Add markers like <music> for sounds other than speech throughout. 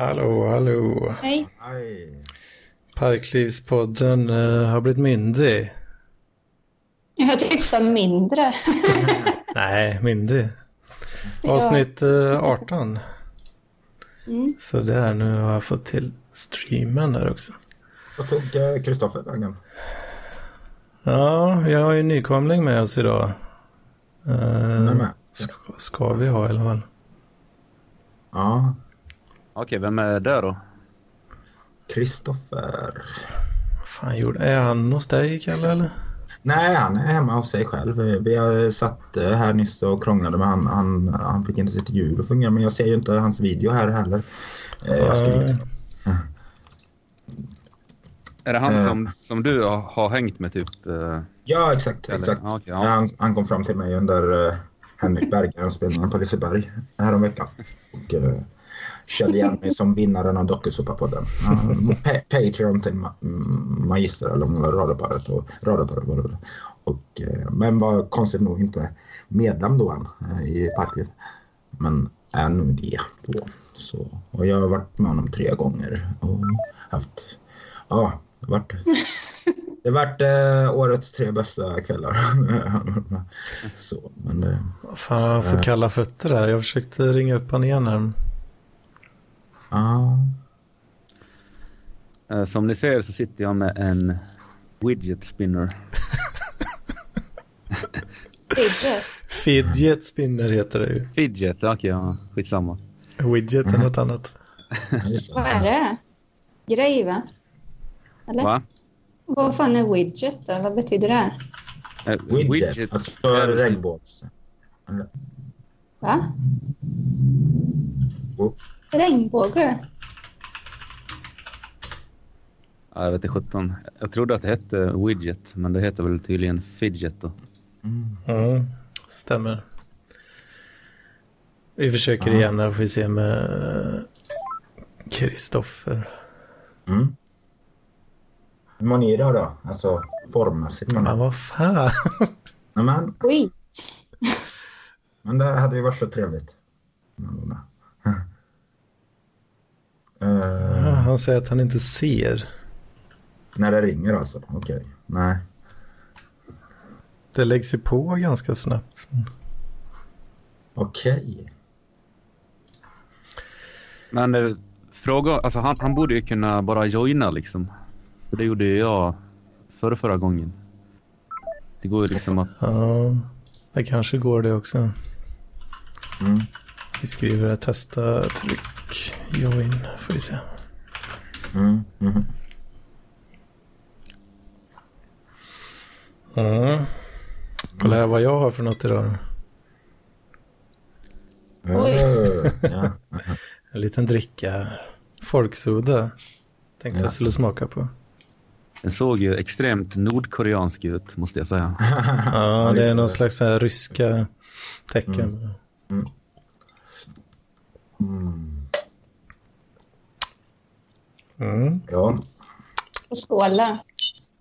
Hallå, hallå. Hej. Parklivspodden uh, har blivit myndig. Jag tyckte så mindre. <laughs> Nej, myndig. Avsnitt uh, 18. Mm. Så där, nu har jag fått till streamen där också. Vad tog eh, Kristoffer vägen? Ja, jag har ju nykomling med oss idag. Uh, med. ska, ska vi ha i alla fall. Ja, Okej, vem är det då? Kristoffer. Fan gjorde... Är han hos dig, Kalle, eller? Nej, han är hemma hos sig själv. Vi- satt eh, här nyss och krånglade med han. Han, han fick inte sitt ljud att fungera, men jag ser ju inte hans video här heller. Eh, Jag skriver till honom. Är det han Eh. som, som du har, hängt med typ? eh, Ja, exakt. Eller- exakt. okej, ja. han, han kom fram till mig under Henrik Berggren-spelningen på Liseberg häromveckan. Och kände igen mig som vinnaren av Dokusåpapodden. Uh, pa- Patreon till ma- Magister eller Radarparet. Och, Radarparet var det. Och, eh, men var konstigt nog inte medlem då än eh, i Parkliv. Men är nu det då. Så, och jag har varit med honom tre gånger och haft, ja, varit det har varit eh, årets tre bästa kvällar. <laughs> så, men eh, fan, jag får Eh. kalla fötter där. Jag försökte ringa upp han igen här. Ja. eh, som ni ser så sitter jag med en widget spinner. Fidget. Fidget spinner heter det ju. Fidget, okej, ja, skitsamma. Widget är något annat. Vad är det? Grej, va? Eller? Va? Vad fan är widget då? Vad betyder det? Eh, Widget, alltså regnbågs. Eller- Va? Oh, Regnbåge? Ja, jag vet inte sjutton. Jag trodde att det hette widget, men det heter väl tydligen fidget då. mm. Mm, stämmer. Vi försöker igen här får vi se med Kristoffer. Mm. Hur mår ni idag då? Alltså formmässigt. Men, Men vad fan. Nej, men, Skit. men det hade ju varit så trevligt. Eh, Han säger att han inte ser. när det ringer alltså? Okej. Nej. Det läggs ju på ganska snabbt. Okej. Men eh, fråga, alltså han, han borde ju kunna bara joina liksom. För det gjorde ju jag förra, förra gången. Det går ju liksom att... Ja, det kanske går det också. Mm. Vi skriver det, testa tryck, join, får vi se. Mm. Mm. Mm. Kolla här vad jag har för något idag. Oj. Eh, ja. <laughs> En liten dricka här. Folksoda. Tänkte Ja. jag skulle smaka på. Den såg ju extremt nordkoreansk ut, måste jag säga. Ja, <laughs> det är någon slags så här ryska tecken. Mm. Mm. Ja. Och skåla.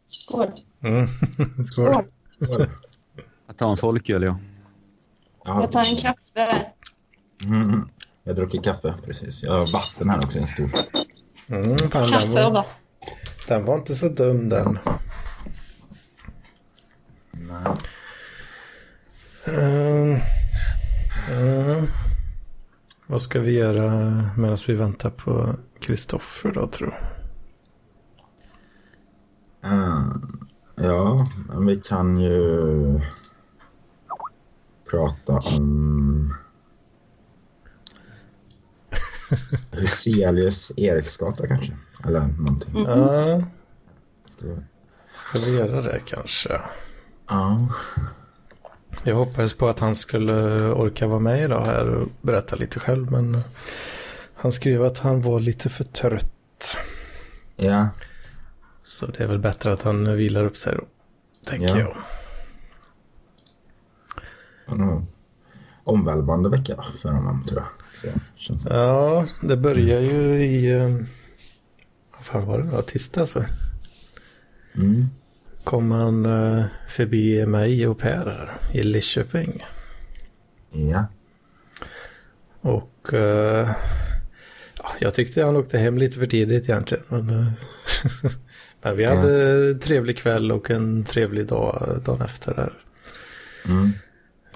Skål. Mm. <laughs> Skål. Skål. Skål. Jag tar en folköl, ja. Ja. Jag tar en kaffe. Mm. Jag druckit kaffe, precis. Jag har vatten här också, en stor. Mm, fan, den, Kaffe och var, vatten. den var inte så dum den. Nej. Mm. Mm. Vad ska vi göra medan vi väntar på Kristoffer då tror? Eh, ja, men vi kan ju prata om <laughs> Hyselius Eriksgata kanske. Eller någonting. Ja, Ska vi- ska vi göra det kanske? Ja. Jag hoppades på att han skulle orka vara med idag här och berätta lite själv men han skrev att han var lite för trött. Ja. Så det är väl bättre att han vilar upp sig då, tänker Ja. jag. Omvälvande vecka för honom tror jag. Så, känns. Ja, det börjar ju i... eh, Vad fan var det då? Tisdags va? Mm. Kom han eh, förbi mig och Per här i Lidköping. Ja. Och ja, jag tyckte han åkte hem lite för tidigt egentligen. Men, eh, <laughs> men vi hade en trevlig kväll och en trevlig dag dagen efter där. Mm.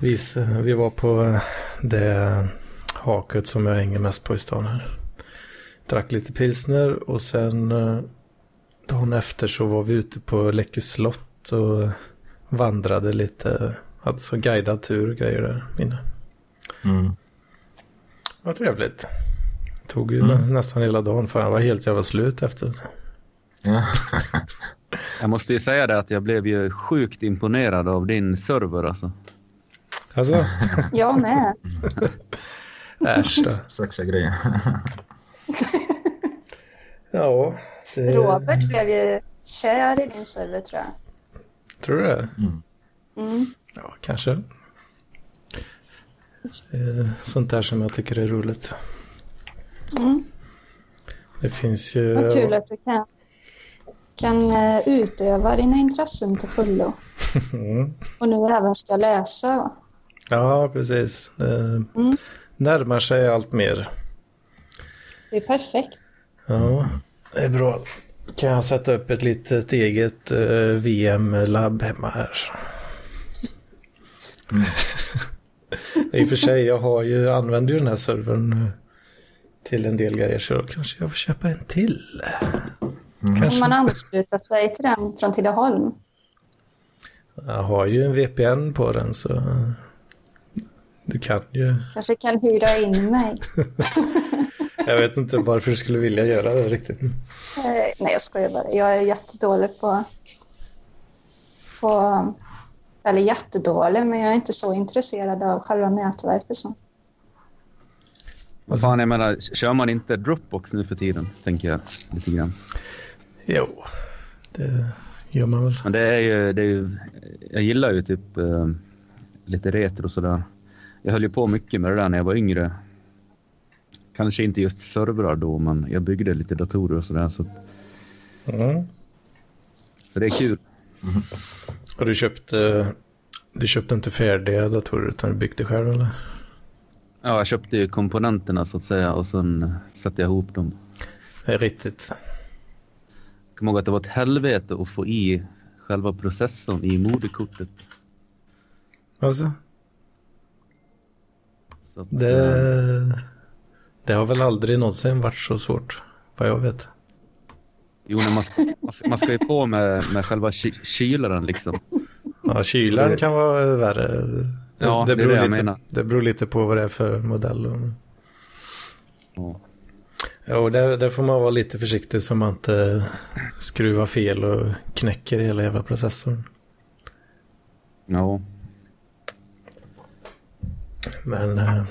Vi, vi var på det haket som jag hänger mest på i stan här. Drack lite pilsner och sen dagen efter så var vi ute på Läckö slott och vandrade lite. Hade så guidad tur och grejer där inne. Mm. Var trevligt. Tog ju Mm. nästan hela dagen för han var helt jävla slut efter. Ja. <laughs> Jag måste ju säga det att jag blev ju sjukt imponerad av din server alltså. Alltså, <laughs> Jag med. äsch då. Sexiga grejer. Ja, det... Robert blev ju kär i din server tror jag. Tror du det? Mm. Ja, kanske. Eh, Sånt där som jag tycker är roligt. Mm. Det finns ju... Vad kul att du kan, kan eh, utöva dina intressen till fullo. <laughs> Mm. Och nu även ska läsa. Ja, precis. Det Mm. närmar sig allt mer. Det är perfekt. Ja, det är bra. Kan jag sätta upp ett litet eget eh, VM-labb hemma här. <laughs> I och för sig, jag har ju, använder ju den här servern eh, till en del grejer så kanske jag får köpa en till. Om Kanske. man ansluter sig till den från Tidaholm. Jag har ju en VPN på den så eh, du kan ju. Kanske kan hyra in mig. <laughs> Jag vet inte varför du skulle vilja göra det riktigt. Eh, nej, jag skojar bara. Jag är jättedålig på... på eller jättedålig, men jag är inte så intresserad av själva nätverket. Så. Vad fan, jag menar, kör man inte Dropbox nu för tiden? Tänker jag lite grann. Jo, det gör man väl. Men det är ju, det är ju jag gillar ju typ eh, lite retro och sådär. Jag höll ju på mycket med det där när jag var yngre. Kanske inte just servrar då, men jag byggde lite datorer och sådär. Så, Mm. så det är kul. Och du köpte, du köpte inte färdiga datorer utan du byggde själv eller? Ja, jag köpte ju komponenterna så att säga och sen eh, satte jag ihop dem. Det är riktigt. Jag kommer ihåg att det var ett helvete att få i själva processorn i moderkortet. Alltså, Så att, eh, det, det har väl aldrig någonsin varit så svårt, vad jag vet. Jo, man, man, ska- ju på med, med själva ky- kylaren liksom. Ja, kylaren kan vara värre. Det, Ja, det beror det lite, menar. det beror lite på vad det är för modell. och- Ja. Jo, där, där får man vara lite försiktig så man inte skruvar fel och knäcker hela jävla processorn. ja. Men eh,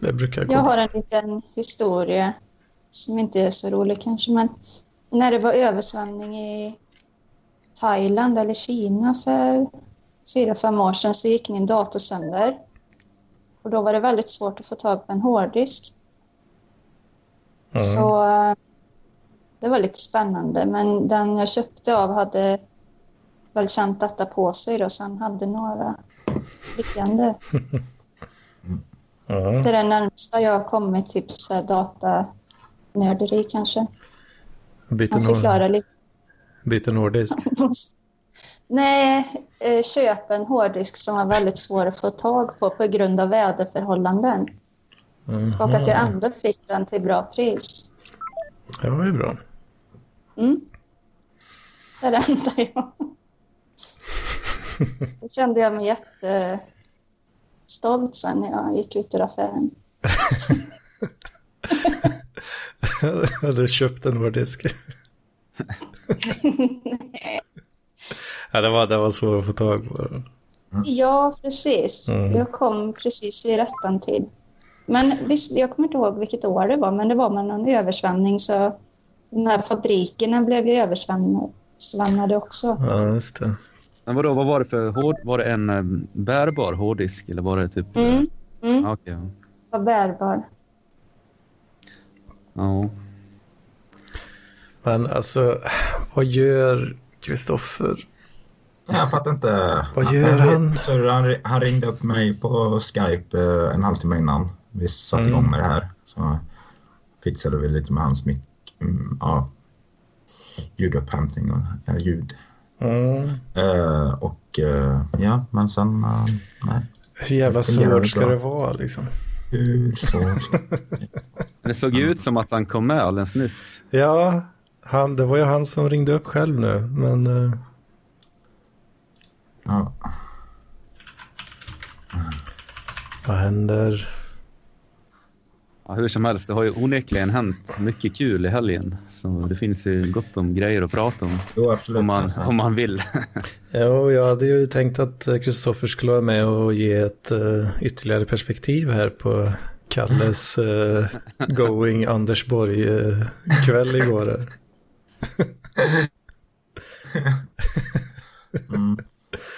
det brukar gå Jag har en liten historia som inte är så rolig kanske, men när det var översvämning i Thailand eller Kina för fyra, fem år sedan så gick min dator sönder. Och då var det väldigt svårt att få tag på en hårddisk. Mm. Så eh, det var lite spännande, men den jag köpte av hade väl känt detta på sig då, så han hade några <laughs> liggande. Ja, Det är det närmsta jag har kommit typ så datanörderi kanske. Han nord, förklarar lite. byter nordisk. <laughs> Nej, eh, köp en hårddisk som var väldigt svår att få tag på på grund av väderförhållanden. Mhm. Och att jag ändå fick den till bra pris. Det var ju bra. Mm. Det är det enda jag... <laughs> Då kände jag mig jättestolt sen när jag gick ut ur affären. <laughs> Hade köpt en nordisk. <laughs> ja, det var, det var svårt att få tag på. Ja, precis. Mm. Jag kom precis i rättan tid. Men visst, jag kommer inte ihåg vilket år det var, men det var med någon översvämning så de här fabrikerna blev ju översvämmade också. Ja, just det. Men vadå, vad var det för hård... Var det en eh, bärbar hårddisk eller var det typ... Mm. Mm, Ja, okej. var bärbar. Ja. Men alltså, vad gör Kristoffer? Jag fattar inte. Vad gör han? Han, han ringde upp mig på Skype eh, en halvtimme innan vi satte Mm. igång med det här. Så fixade vi lite med hans mick. Mm, ja, ljudupphämtning och eller ljud. Mm. Eh, och eh, ja, men sen... eh, nej. Hur jävla svårt ska det vara liksom? Hur svårt? <laughs> Det såg ju ut som att han kom med alldeles nyss. Ja, han, det var ju han som ringde upp själv nu, men... eh, ja. vad händer? Ja, hur som helst, det har ju onekligen hänt mycket kul i helgen. Så det finns ju gott om grejer att prata om. Jo, absolut. Om man, om man vill. <laughs> Ja, jag hade ju tänkt att Kristoffer skulle vara med och ge ett eh, ytterligare perspektiv här på Kalles eh, going Anders Borg-kväll igår. här. <laughs> Mm.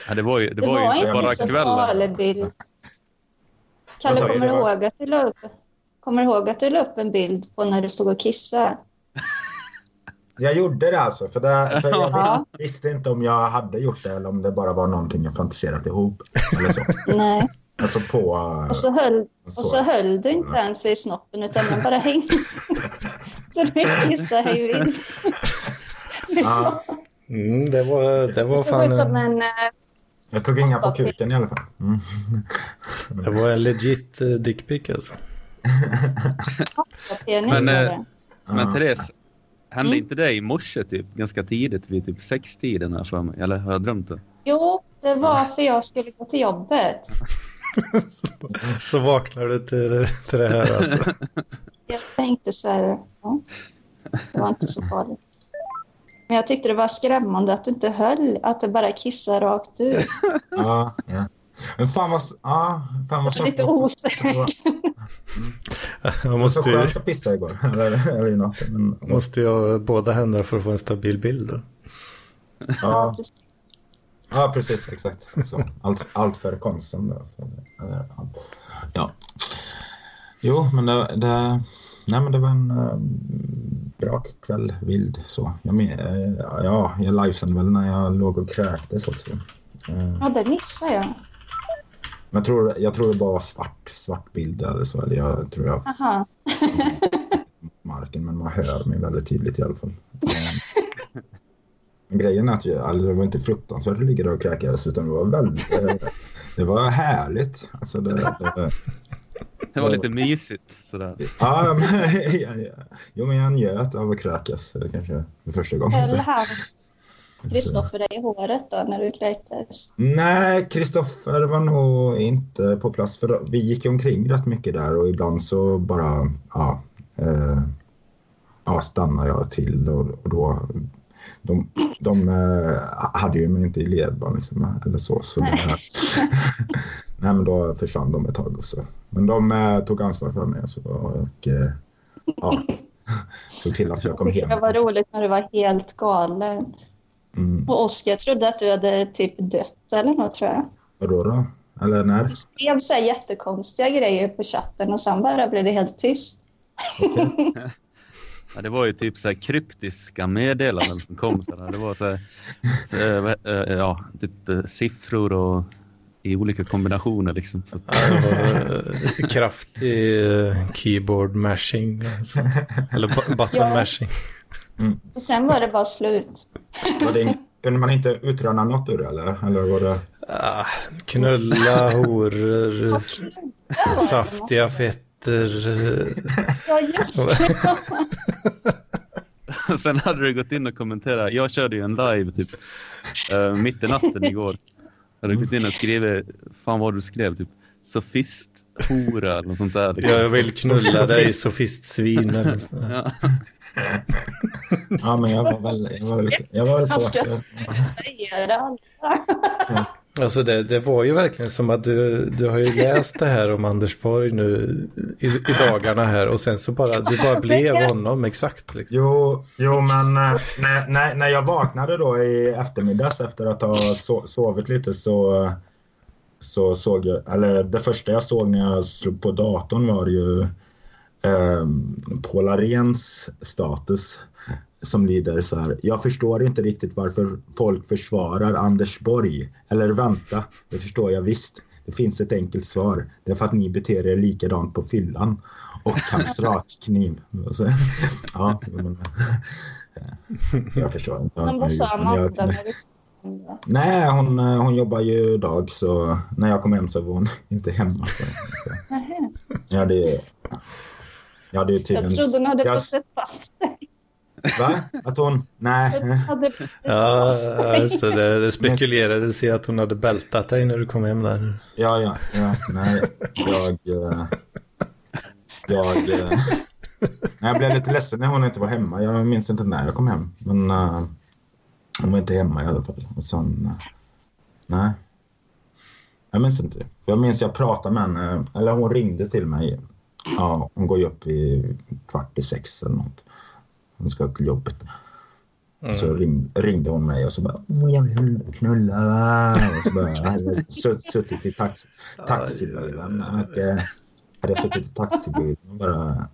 Ja, det var ju, det Det var ju inte bara kvällen. Kalle, kommer du var- ihåg att du la upp, kommer du ihåg att du la upp en bild på när du stod och kissade? <laughs> Jag gjorde det alltså, för, det, för jag Ja. visste, visste inte om jag hade gjort det eller om det bara var någonting jag fantiserat ihop. Eller så. <laughs> Nej. Alltså på... eh, Och så höll, så. och så höll du inte ens i snoppen utan den bara hängde. <laughs> Så du kissade hej vilt. Ja, Mm, det var, det var Det fan ut som en, en... eh, jag tog inga på kuken i alla fall. Mm. det var en legit eh, dickpic alltså. Men, eh. Men. Therese, hände Mm. inte det i morse typ ganska tidigt vid typ sextiden här för mig? Eller har jag drömt det? Jo, det var för jag skulle gå till jobbet. <laughs> Så vaknar du till, till det här alltså. <laughs> Jag tänkte så här, ja, det var inte så farligt. Men jag tyckte det var skrämmande att du inte höll, att du bara kissade rakt ut. <laughs> Ja, ja. Men fan vad... Ja, fan vad Jag är lite osäker. <laughs> Jag måste ju, skönt att pissa igår. <laughs> Eller, eller i natt. Men, måste ju ha båda händerna för att få en stabil bild. Då. ja, ja, precis. Exakt. Så, allt, allt för konsten. Då. Ja. Jo, men det, det, nej, men det var en äh, bra kväll. Vild så. Jag, men, eh, ja, jag livesände väl när jag låg och kräktes också. Eh, Ja, det missade jag. Men jag tror, jag tror det bara var svart, svart bild eller så. Eller jag tror jag Aha. <laughs> marken, men man hör mig väldigt tydligt i alla fall. Men grejen är att jag, alltså, det var inte fruktansvärt att ligga där och kräkas, utan det var väldigt... <laughs> Det var härligt. Alltså det, det, Det var lite mysigt sådär. ja, men, <laughs> ja, ja. Jo, men jag njöt av att kräkas eh, kanske för första gången. Han Kristoffer dig i håret då när du kräktes? Nej, Kristoffer var nog inte på plats för vi gick omkring rätt mycket där och ibland så bara ja, eh, ja, stannade jag till och, och då de, de eh, hade ju mig inte i ledband liksom, eller så. så det, <laughs> nej, men då försvann de ett tag och så. Men de eh, tog ansvar för mig så, och eh, ja, <laughs> såg till att jag kom hem. Det var roligt när du var helt galen. Mm. Och Oskar trodde att du hade typ dött eller något tror jag. Vadå då? Eller när? Du skrev så här jättekonstiga grejer på chatten och sen bara blev det helt tyst. <laughs> Ja, det var ju typ så här kryptiska meddelanden som kom. Så där. Det var så här, eh, eh, ja, typ eh, siffror och i olika kombinationer liksom. Så, kraftig keyboard mashing. Alltså. Eller bu- button Ja. mashing. Och sen var det bara slut. Var det, <laughs> kunde man inte utröna något ur det eller? Eller var det... Ah, knulla, <laughs> horor, saftiga fetter. Ja, just det. <laughs> Sen hade du gått in och kommenterat. Jag körde ju en live typ eh, mitt i natten igår. Jag hade gått in och skrivit, fan vad du skrev, typ sofist, hora eller något sånt där. Jag vill knulla dig sofistsvin. eller så. Ja. <laughs> Ja, men jag var väl, jag var väl, jag var väl på... Allt. Alltså det, det var ju verkligen som att du, du har ju läst det här om Anders Borg nu i, i dagarna här och sen så bara, du bara blev honom exakt. Liksom. Jo, jo men eh, när, när, när jag vaknade då i eftermiddags efter att ha so sovit lite så, så såg jag, eller det första jag såg när jag slog på datorn var ju eh, Paul Arens status som lyder så här. Jag förstår inte riktigt varför folk försvarar Anders Borg. Eller vänta, det förstår jag visst. Det finns ett enkelt svar. Det är för att ni beter er likadant på fyllan. Och hans <laughs> rakkniv. Ja, men, jag förstår inte. Men vad sa då? Nej, hon, eh, hon jobbar ju dag så när jag kom hem så var hon inte hemma. Så. Ja, det... Ja, det är Jag tydligen... trodde hon hade Jag- fått ett pass. Va? Att hon... Nej. Jag Ja, just det. det. Det spekulerades i att hon hade bältat dig när du kom hem där. Ja, ja, ja. Nej, jag... eh, Jag... eh, Nej, jag blev lite ledsen när hon inte var hemma. Jag minns inte när jag kom hem. Men eh, hon var inte hemma i alla fall. Och sen... eh, nej. Jag minns inte. Jag minns jag pratade med henne. Eller hon ringde till mig. Ja, hon går ju upp i kvart i sex eller något. Hon ska till jobbet. Så ring, ringde hon mig och så bara jag vill knulla. Och så bara, suttit i tax, taxibilen och eh, hade suttit i taxibilen och bara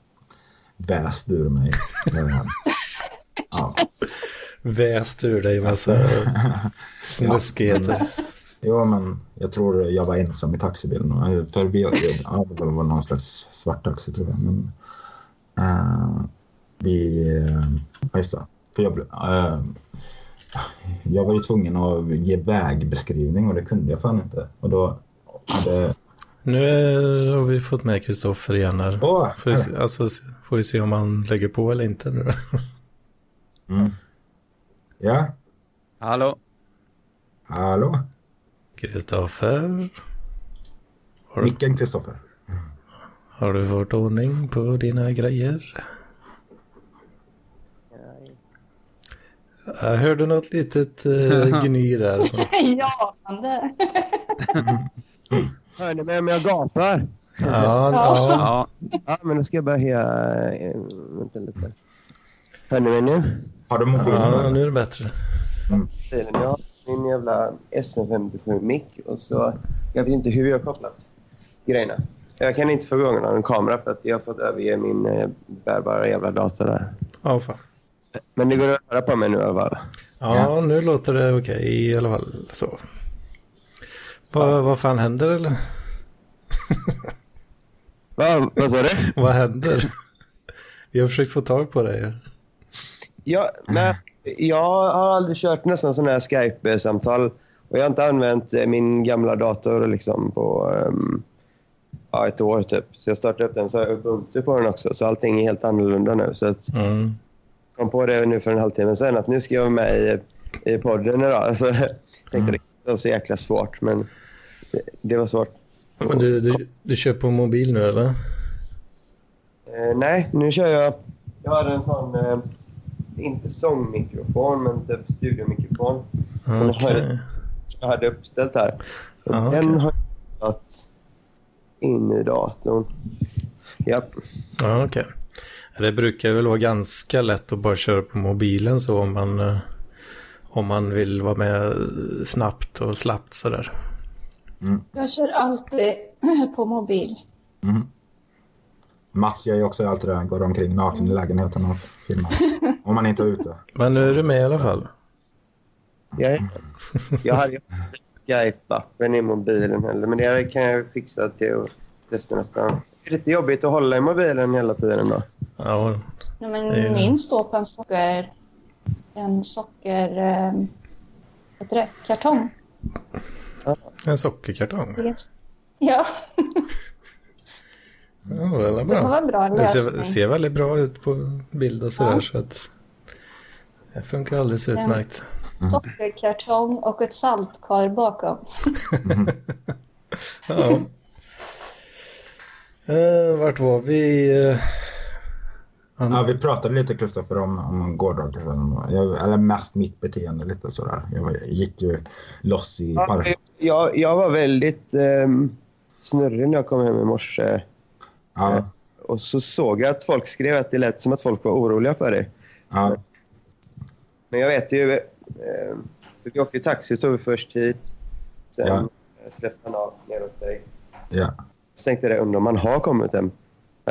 väst ur mig. Ja. <laughs> Väst ur dig massa snuskigheter. Jo, men jag tror jag var ensam i taxibilen. För vi, ja, det var någon slags svart taxi tror jag. Men, eh, vi, uh, ja just det. För jag, blev- eh, jag var ju tvungen att ge vägbeskrivning och det kunde jag fan inte. Och då hade... Nu har vi fått med Kristoffer igen här. Åh! Får vi, se, alltså, får vi se om han lägger på eller inte nu. Mm. Ja, Hallå? hallå? Kristoffer, Micken Kristoffer. har du fått ordning på dina grejer? Jag hörde något litet uh, <laughs> gny där. <laughs> Ja, det. <laughs> Hör ni mig om jag gapar? Ja, ja. Ja, Ja, men då ska jag bara höja... eh, Vänta lite. Hör ni mig nu? Har du mobilen? ja, nu? nu är det bättre. Har min jävla SM57-mick och så... Jag vet inte hur jag har kopplat grejerna. Jag kan inte få igång någon kamera för att jag har fått överge min eh, bärbara jävla dator där. Ja, fan. Men det går att höra på mig nu i alla fall. Ja, nu låter det okej i alla fall. Så. Vad, vad fan händer eller? Va, vad sa du? Vad händer? Vi har försökt få tag på dig. Ja, nej, jag har aldrig kört nästan sådana här Skype-samtal. Och jag har inte använt eh, min gamla dator liksom på ehm, ja, ett år typ. Så jag startade upp den så har jag Ubuntu på den också. Så allting är helt annorlunda nu. Så att Mm. kom på det nu för en halvtimme sedan att nu ska jag vara med i, i podden idag. <laughs> Alltså, jag tänkte det var så jäkla svårt men det, det var svårt. Men du, du, du kör på mobil nu eller? Eh, nej, nu kör jag... Jag har en sån, eh, inte sångmikrofon men typ studiomikrofon. Okej. har jag hade uppställt här. Och Ja, den har jag satt in i datorn. Japp. Ja, okej. Det brukar väl vara ganska lätt att bara köra på mobilen så om man, eh, om man vill vara med snabbt och slappt sådär. Jag kör alltid <clears throat> på mobil. Mhm. Mats gör ju också alltid det. Han går omkring naken i lägenheten och filmar. Om man inte är ute. Men nu är du med i alla fall. Jag, jag hade Skype-appen i mobilen heller, men det kan jag fixa till att testa nästan. Det är lite jobbigt att hålla i mobilen hela tiden då. Ja, Nej, men Det är ju- Min står på en socker... En socker... Eh, vad heter det? Kartong. en sockerkartong. Yes. Ja, <laughs> Ja, det är det bra. var en bra Det ser, lösning. ser väldigt bra ut på bild och sådär Ja. så att det funkar alldeles utmärkt. Sockerkartong och ett saltkar bakom. <laughs> Ja. Eh, vart var vi? Eh, han- Ja, vi pratade lite Kristoffer om, om gårdagen. Jag, eller mest mitt beteende lite sådär. Jag gick ju loss i Ja, parken. jag, jag var väldigt um, snurrig när jag kom hem i morse. Ja, Och så såg jag att folk skrev att det lät som att folk var oroliga för dig. ja, Men jag vet ju... Eh, för vi åkte ju taxi, så vi först hit. Sen Ja. eh, släppte han av ner hos dig. ja. Så tänkte jag, undrar om man har kommit hem. <laughs>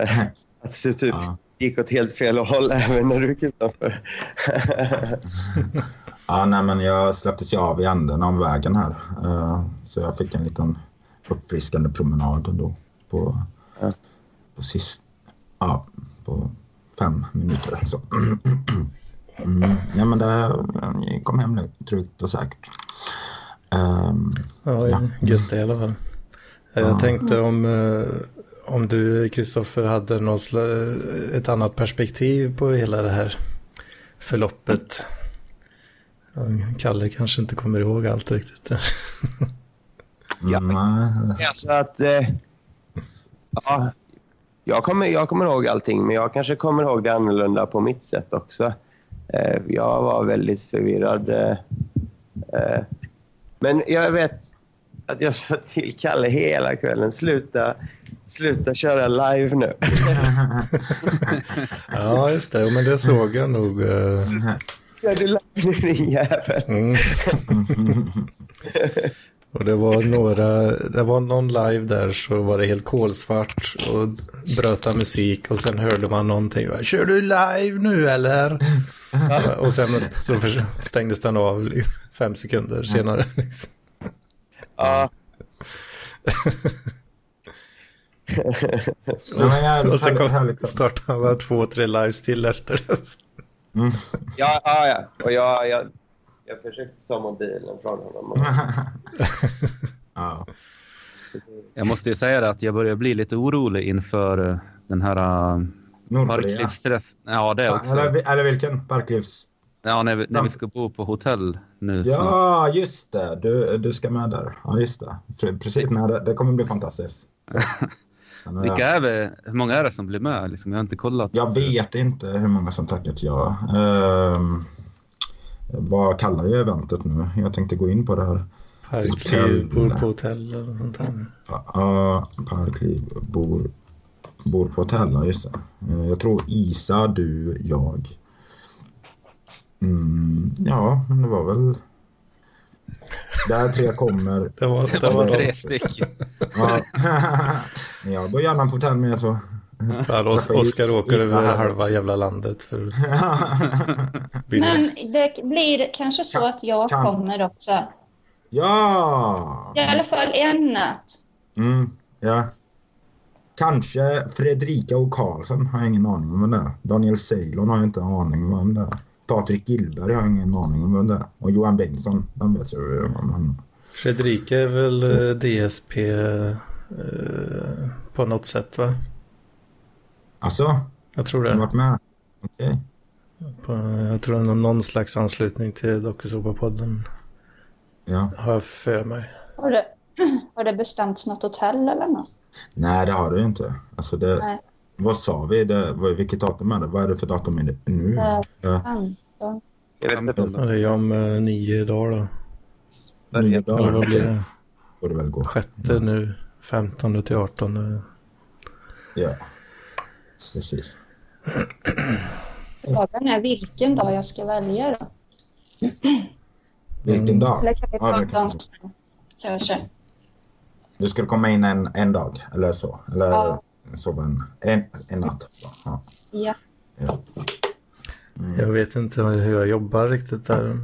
att det typ Ja. gick åt helt fel håll <laughs> även när du gick utanför. <laughs> Ja, nej, men jag släpptes ju av i änden av vägen här. Eh, så jag fick en liten uppfriskande promenad då på, Ja. På sist, ja, på fem minuter. Så. Mm. Ja, men det kom hem nu, tryggt och säkert. Ehm, Ja, Ja. gött i alla fall. Eh, Jag Ja. tänkte om, eh, om du, Kristoffer, hade något sla- ett annat perspektiv på hela det här förloppet. Kalle kanske inte kommer ihåg allt riktigt. Ja. nej, Alltså att... Eh, ja, jag, kommer, jag kommer ihåg allting, men jag kanske kommer ihåg det annorlunda på mitt sätt också. Eh, jag var väldigt förvirrad. Eh, eh, men jag vet att jag sa till Kalle hela kvällen, sluta, sluta köra live nu. <laughs> Ja, just det. Men det såg jag nog. Gör du live nu din jävel? <laughs> <laughs> Och det var några, det var någon live där så var det helt kolsvart och bröt av musik och sen hörde man någonting. Kör du live nu eller? <laughs> och sen förs- stängdes den av fem sekunder senare. Ja, <laughs> jag- Och sen kom, startade alla två, tre lives till efter det. Ja, ja, ja. Och jag, jag, jag försökte ta mobilen från honom. Och, <laughs> ja. Jag måste ju säga det att jag börjar bli lite orolig inför eh, den här Nordkorea. parklivsträff. Ja, det också. Eller, eller vilken? Parklivs... Ja, när vi, när vi ska bo på hotell nu. snart. Ja, just det. Du, du ska med där. Ja, just det. Pre- Precis. Nej, det, det kommer bli fantastiskt. <laughs> Vilka är vi? Hur många är det som blir med? Liksom, jag har inte kollat. jag vet inte hur många som tackat ja. Ehm, vad kallar jag eventet nu? Jag tänkte gå in på det här. Parkliv, bor på hotell eller sånt där. Ja, Parkliv bor, bor på hotell, ja, just det. Eh, Jag tror Isa, du, jag. Mm, ja, men det var väl... Där tre kommer. <laughs> Det var, Det det var tre stycken. Ja. <laughs> Men jag går gärna på hotell med så. Ja, Os- Oskar åker över halva jävla landet för. <laughs> Men det blir kanske så att jag Kan- kommer också. ja! I alla fall en natt. Mm, ja. Kanske Fredrika och Karlsson har jag ingen aning om vem det. Daniel Ceylon har jag inte en aning om vem det. Patrik Gillberg har jag ingen aning om vem det. Och Johan Bengtsson, den vet jag ju om han... Fredrika är väl eh, DSP eh, på något sätt va? Alltså, Jag tror har du det. varit med? Okej. På, jag tror det är någon slags anslutning till Dokusåpapodden. Ja. Har jag för mig. Har det, <clears throat> har det bestämts något hotell eller något? Nej, det har du ju inte. Alltså det... Nej. Vad sa vi? Det, vad, vilket datum är det? Vad är det för datum är det nu? Eh, Ja, 15. jag vet inte. Ja, det är om eh, nio dagar då. nio Eller dagar. vad blir det? Får det väl gå. Sjätte nu. 15 till 18. Ja. Precis. Frågan är vilken dag jag ska välja då. Vilken dag? Eller kan vi prata om sen? Kanske. Du skulle komma in en, en dag eller så? Eller Ja. sova en, en, en natt? Ja. Ja. ja. Jag vet inte hur jag jobbar riktigt där.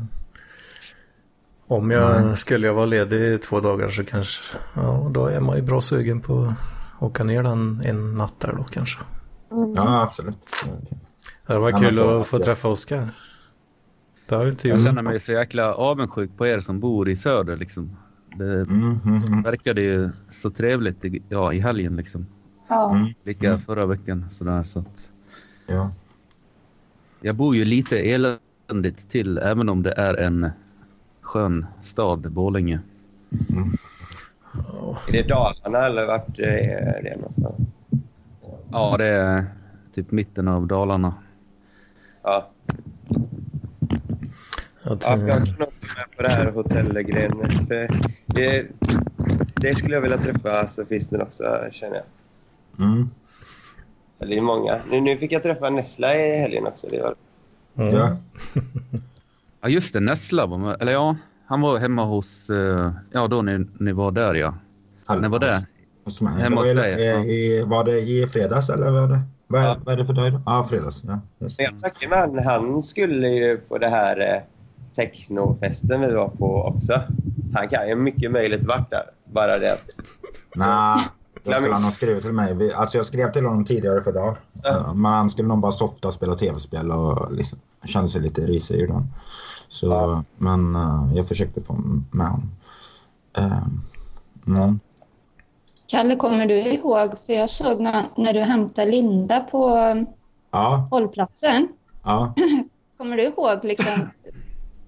Om jag Nej. skulle jag vara ledig i två dagar så kanske. Ja, då är man ju bra sugen på att åka ner den en natt där då kanske. Mm. ja, absolut. Det var kul att få jag- träffa Oskar. Det har ju inte Jag gjort. känner mig så jäkla avundsjuk på er som bor i söder. Liksom. Det Mm, mm, mm. verkade ju så trevligt i, ja, i helgen. Liksom. Ja. Mm, Lika Mm. förra veckan. Sådär, så att ja. jag bor ju lite eländigt till även om det är en skön stad, Borlänge. Är det Dalarna eller vart är det någonstans? Ja, det är typ mitten av Dalarna. Ja. Att, Ja, jag kan åka med på det här hotellgrejen. Det, det skulle jag vilja träffa sofisten också, känner jag. Mm, Eller det är många. Nu, nu fick jag träffa Nessla i helgen också. Det var, mm. ja. Ja, just det. Nessla var med. Eller ja, han var hemma hos... eh, Ja, då ni, ni var där, ja. När var det? Hos mig. Hemma hos var, dig, i, ja. i, var det i fredags eller vad är det? Vad är, Ja. vad är det för dag? Ja, fredags. Ja, just jag snackade med han. Han skulle ju på det här eh, technofesten vi var på också. Han kan ju mycket möjligt varit där. Bara det att Nej, Nej, skulle han ha skrivit till mig. Vi- Alltså jag skrev till honom tidigare för dag. Ja. Men han skulle nog bara softa, spela tv-spel och liksom, kände sig lite risig i den. Så, Ja. Men eh, jag försökte få med honom. Uh, mm. Kalle, kommer du ihåg? För jag såg när, när du hämtade Linda på um, Ja, hållplatsen. ja. <laughs> Kommer du ihåg, liksom,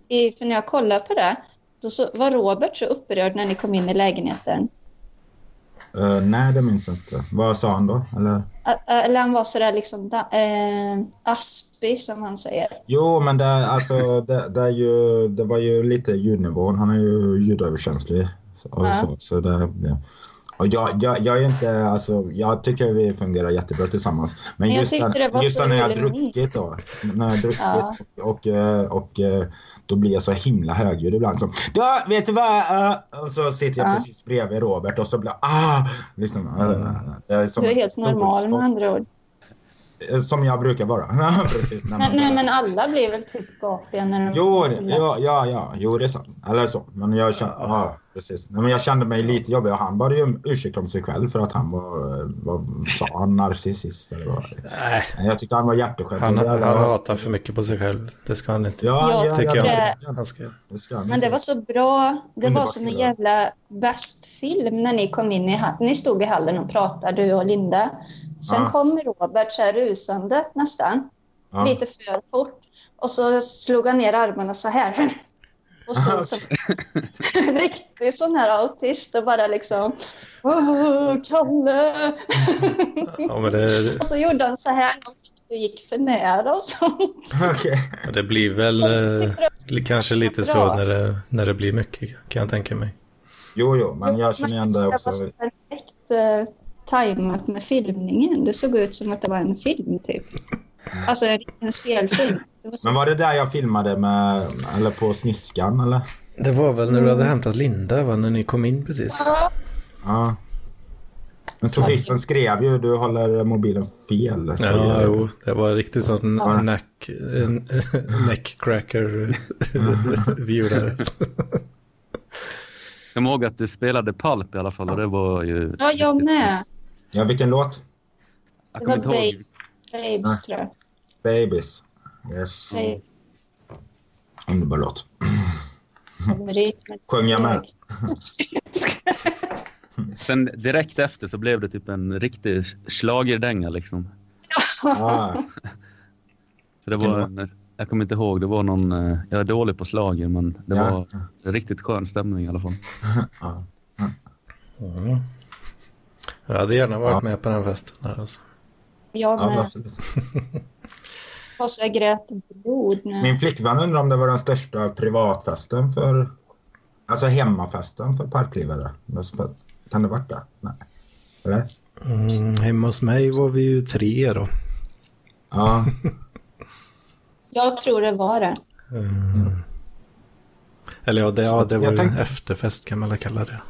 i, för när jag kollade på det, då så, var Robert så upprörd när ni kom in i lägenheten. Eh, nej, det minns jag inte. Vad sa han då? Eller? Eller han var sådär liksom da, eh, aspig, som han säger. Jo, men det, alltså, det, det, är ju, det var ju lite ljudnivån. Han är ju ljudöverkänslig. Så, och Ja. så, så det, ja. Och jag, jag, jag är inte, alltså, jag tycker vi fungerar jättebra tillsammans. Men Men just, var just när jag har druckit då. När jag druckit Ja. och, och, eh, och, eh, då blir jag så himla högljudd ibland. Så, ja, vet du vad? eh", och så sitter jag Ja. precis bredvid Robert och så blir jag, ah! Liksom, eh, det är som Du är helt normal med andra ord. Eh, Som jag brukar vara. <laughs> precis, när man- Men, nej, men alla blir väl typ gapiga när de... Jo, det- ja, ja, ja, jo det är sant. Eller så. Men jag kände, ja, precis. Nej, men jag kände mig lite jobbig och han bad ju ursäkt om sig själv för att han var, var sa han, narcissist eller vad. Nej, Jag tyckte han var hjärteskön. han, Det han hatar för mycket på sig själv. Det ska han inte. Ja, Ja, tycker ja, jag det-. Han ska... det ska han Men det inte. var så bra. Det var som en jävla bäst film när ni kom in i hallen. Ni stod i hallen och pratade, du och Linda. Sen Ja. kom Robert så här rusande nästan, Ja. lite för fort. Och så slog han ner armarna så här. <laughs> Och stod som <laughs> riktigt sån här autist och bara liksom Åh, Kalle! <laughs> Ja, men det, och så gjorde han så här och det gick för nära och sånt. Okej. det blir väl eh, kanske lite så när det, när det blir mycket kan jag tänka mig. Jo, jo, men jag känner igen det också. så perfekt eh, tajmat med filmningen. Det såg ut som att det var en film typ. Alltså en, en spelfilm. Men var det där jag filmade med, eller på sniskan eller? Det var väl när du hade hämtat Linda, va? När ni kom in precis. Ja, Ja. Men sofisten skrev ju du håller mobilen fel. så Ja, jag- jo, det var riktigt sånt neck, en- <laughs> neckcracker <laughs> view där. Jag kommer ihåg att du spelade Pulp i alla fall och det var ju... ja, jag med. Ja, vilken låt? Jag kommer inte ihåg. Babes tror jag. Babies. Yes. Babe- Underbar låt. Sjöng jag med? <laughs> Sen direkt efter så blev det typ en riktig schlagerdänga liksom. Ja. Så det var en, jag kommer inte ihåg, det var någon... eh, Jag är dålig på slager men det Ja. var en riktigt skön stämning i alla fall. <laughs> Ja. Mm. Jag hade gärna varit med på den festen här alltså. Jag Ja, med. absolut. Fast jag grät inte blod nu. Min flickvän undrar om det var den största privatfesten för... Alltså hemmafesten för parklivare. Kan det varit det? Nej. Eller? Mm, hemma hos mig var vi ju tre då. Ja. <laughs> Jag tror det var det. Mm. Eller ja, det, ja, det Jag var ju tänkte- efterfest kan man väl kalla det.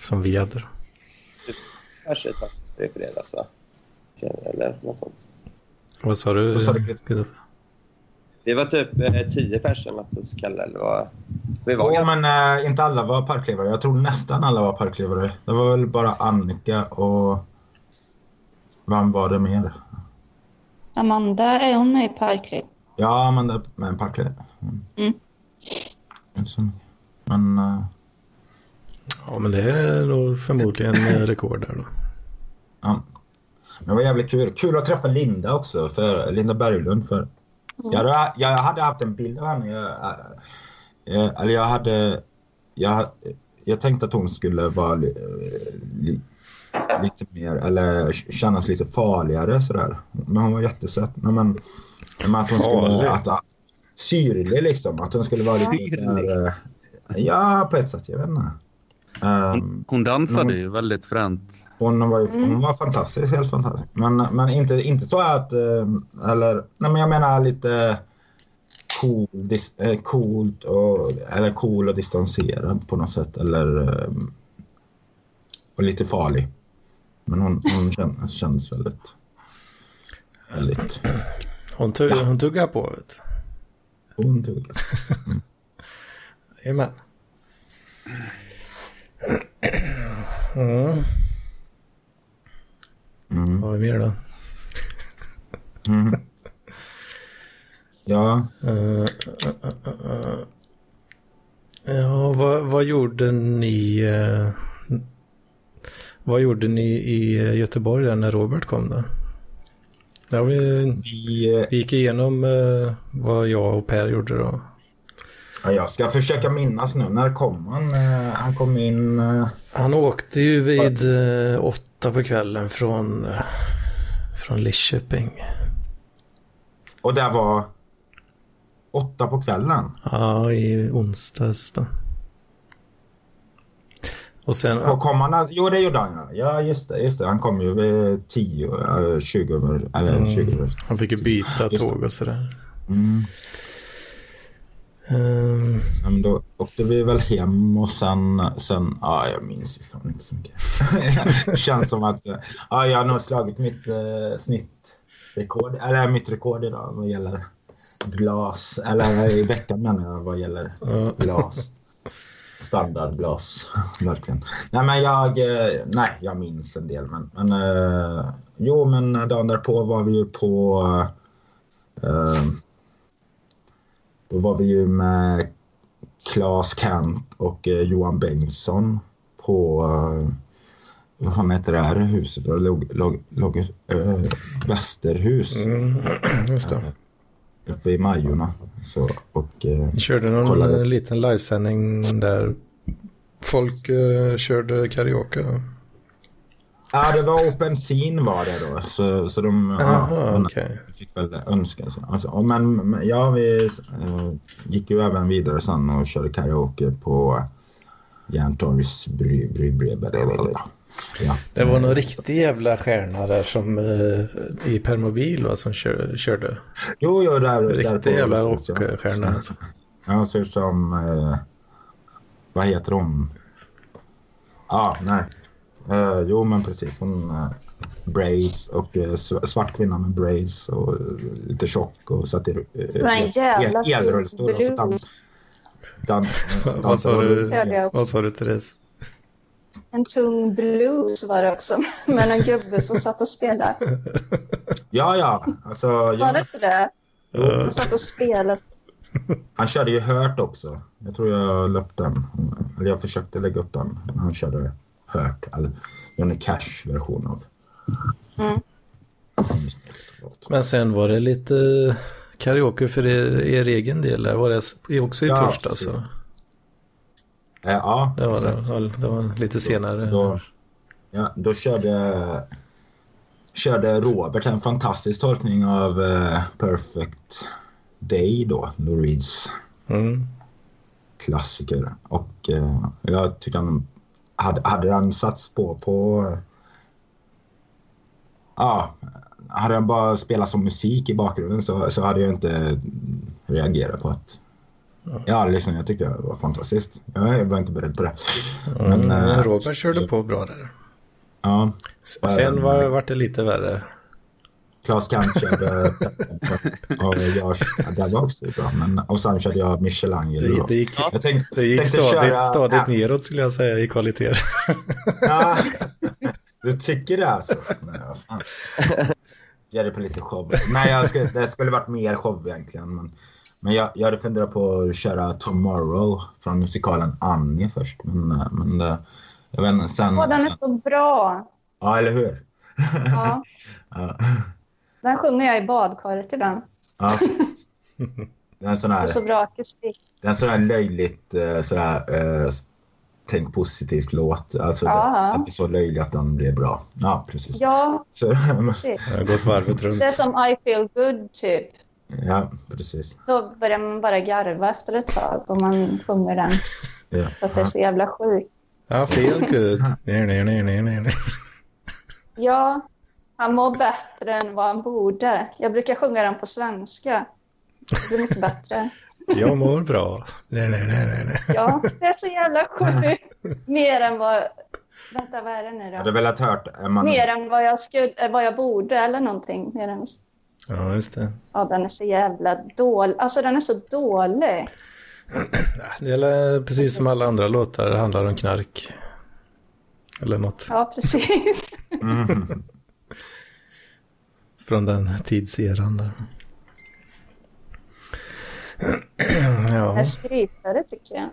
Som vi hade då. Kanske i fredags, va? Eller något sånt. Vad sa du? Vad sa du, Kristoffer? Vi var typ eh, tio personer hos Kalle. Eller vad? Vi var ganska... men äh, inte alla var parklivare. Jag tror nästan alla var parklivare. Det var väl bara Annika och... Vem var det mer? Amanda, är hon med i Parkliv? Ja, men det med en parklivare. Mm. Mm. Så. Men... äh, Ja, men det är nog förmodligen eh, rekord där då. Ja. Men det var jävligt kul. Kul att träffa Linda också, för Linda Berglund. För jag, hade, jag hade haft en bild av henne. Jag, jag, eller jag hade... Jag, jag tänkte att hon skulle vara li, li, lite mer, eller kännas lite farligare sådär. Men hon var jättesöt. Men, men, men att hon skulle... Att, syrlig liksom. Att hon skulle vara lite mer... eh, Ja, på ett sätt. Jag vet inte. Ehm, Hon dansade Men- ju väldigt fränt. hon var, ju, Mm. hon var fantastisk, helt fantastisk. Men, men inte, inte så att... eh, Eller, nej men jag menar lite cool, dis, eh, coolt och, eller cool och distanserad på något sätt. Eller eh, och lite farlig. Men hon, hon kändes, kändes väldigt... Väldigt... Hon, tugg, hon tuggar på. Vet. Hon tog <laughs> Jajamän. Mm. Mm. Vad har vi mer då? Mm. Ja, eh, eh, eh. Ja, vad, vad gjorde ni? eh, vad gjorde ni i eh, Göteborg där när Robert kom då? Ja, vi, vi, eh, vi gick igenom vad jag och Per gjorde då. Ja, jag ska försöka minnas nu. När kom han? Eh, Han kom in... eh, Han åkte ju vid eh, åtta på kvällen från, från Lidköping. Och det var åtta på kvällen. Ja, i onsdags då. Och sen, Och kom han, jo det gjorde han ja. Ja just det, just det. Han kom ju vid 10, eh, 20 över, eller Mm. 20 över. han fick ju byta tåg och sådär. Mm. Ehm, Ja, men då åkte vi väl hem och sen, sen ja jag minns ju fan inte så mycket. det <laughs> känns som att ja, jag har nog slagit mitt eh, snittrekord, eller mitt rekord idag vad gäller glas, eller i veckan menar jag vad gäller glas. Standardglas, <laughs> verkligen. Nej men jag, eh, nej jag minns en del men, men eh, jo men dagen därpå var vi ju på eh, då var vi ju med Claes Kant och eh, Johan Bengtsson på eh, vad fan heter det här huset? Det låg, låg, låg eh, Västerhus Mm, <clears throat> just det. uppe i Majorna. Så, och, eh, Vi körde någon Kollade. liten livesändning där folk körde karaoke. Ja, det var open scene var det då. Så, så de fick väl önska sig. Alltså, men, ja, vi eh, gick ju även vidare sen och körde karaoke på Järntorgs bry, bry, bry, ja. Det var någon riktig jävla stjärna där som eh, i Permobil va, som kör, körde. Jo, jo, där, där Riktig jävla Ullefoss, ja. rockstjärna. Alltså. Ja, ser ut som... Eh, vad heter hon? Ja, ah, nej. Eh, jo, men precis. Hon... Eh, braids och sv- svart kvinna med braids och lite tjock och satt i var el- elrullstol och så blues. dans, dans, <laughs> Vad sa du? Jag. Vad sa du Therese? En tung blues var det också. <laughs> Med en gubbe som satt och spelade. <laughs> Ja, ja. Alltså, Var ja, det inte det? Han satt och spelade. han körde ju Hört också. Jag tror jag upp den. Eller jag försökte lägga upp den. när Han körde Hört. Eller Johnny Cash-version av. Mm. Men sen var det lite karaoke för er, er egen del. där. Var det också i Ja, torsdag? precis. Så. Eh, ja, Det var det. Det var lite senare. Då, ja, då körde, körde Robert en fantastisk tolkning av eh, Perfect Day då, Lou Reeds Mm. klassiker. Och eh, jag tycker han hade, hade han satts på på... Ja, hade han bara spelat som musik i bakgrunden så, så hade jag inte reagerat på att... Ja, liksom, jag tyckte det var fantastiskt. Jag var inte beredd på det. Men, Men, eh, Robert körde på bra där. Ja, Sen var, var det lite värre. Klas Kant körde <laughs> och jag, det var också bra. Men, och sen körde jag Michelangelo. Det, det gick, Jag tänk, det gick stadigt, köra- stadigt ja. neråt skulle jag säga i kvalitet. <laughs> Ja, du tycker det alltså? Nej, fan. Gör det på lite show. Nej, jag skulle, det skulle varit mer show egentligen. Men, men jag, jag hade funderat på att köra Tomorrow från musikalen Annie först. Men, men det- jag vet inte, sen... Åh, den är så bra. ja, eller hur? Ja, <laughs> Ja. Den sjunger jag i badkaret ibland. ja. <laughs> Det är en sån Det här... är så bra akustik. Det är en sån här löjligt eh, sådär, eh, tänk positivt låt. Alltså Ja. det, det är så löjligt att den blir bra. Ja, precis. Ja, <laughs> Så, precis. Jag har gått varvet runt. Det är som I feel good, typ. ja, precis. Då börjar man bara garva efter ett tag om man sjunger den. Ja. För att det är så jävla sjukt. Ja, feel good. <laughs> Nej, nej, nej, nej, nej. Ja, han mår bättre än vad han borde. Jag brukar sjunga den på svenska. Det blir mycket bättre. <laughs> Jag mår bra. Nej, nej, nej, nej, nej. Ja, det är så jävla sjukt. <laughs> Mer än vad... Vänta, vad är det nu Jag hade då? velat hört... Man, Mer än vad jag, skulle, äh, vad jag borde eller någonting. Mer än... Ja, just det. Ja, den är så jävla dålig. Alltså den är så dålig. <clears throat> Det är precis som alla andra låtar det handlar om knark. Eller något Ja, precis. Mm. Från den tidseran där. <clears throat> Ja, Jag skryter tycker jag.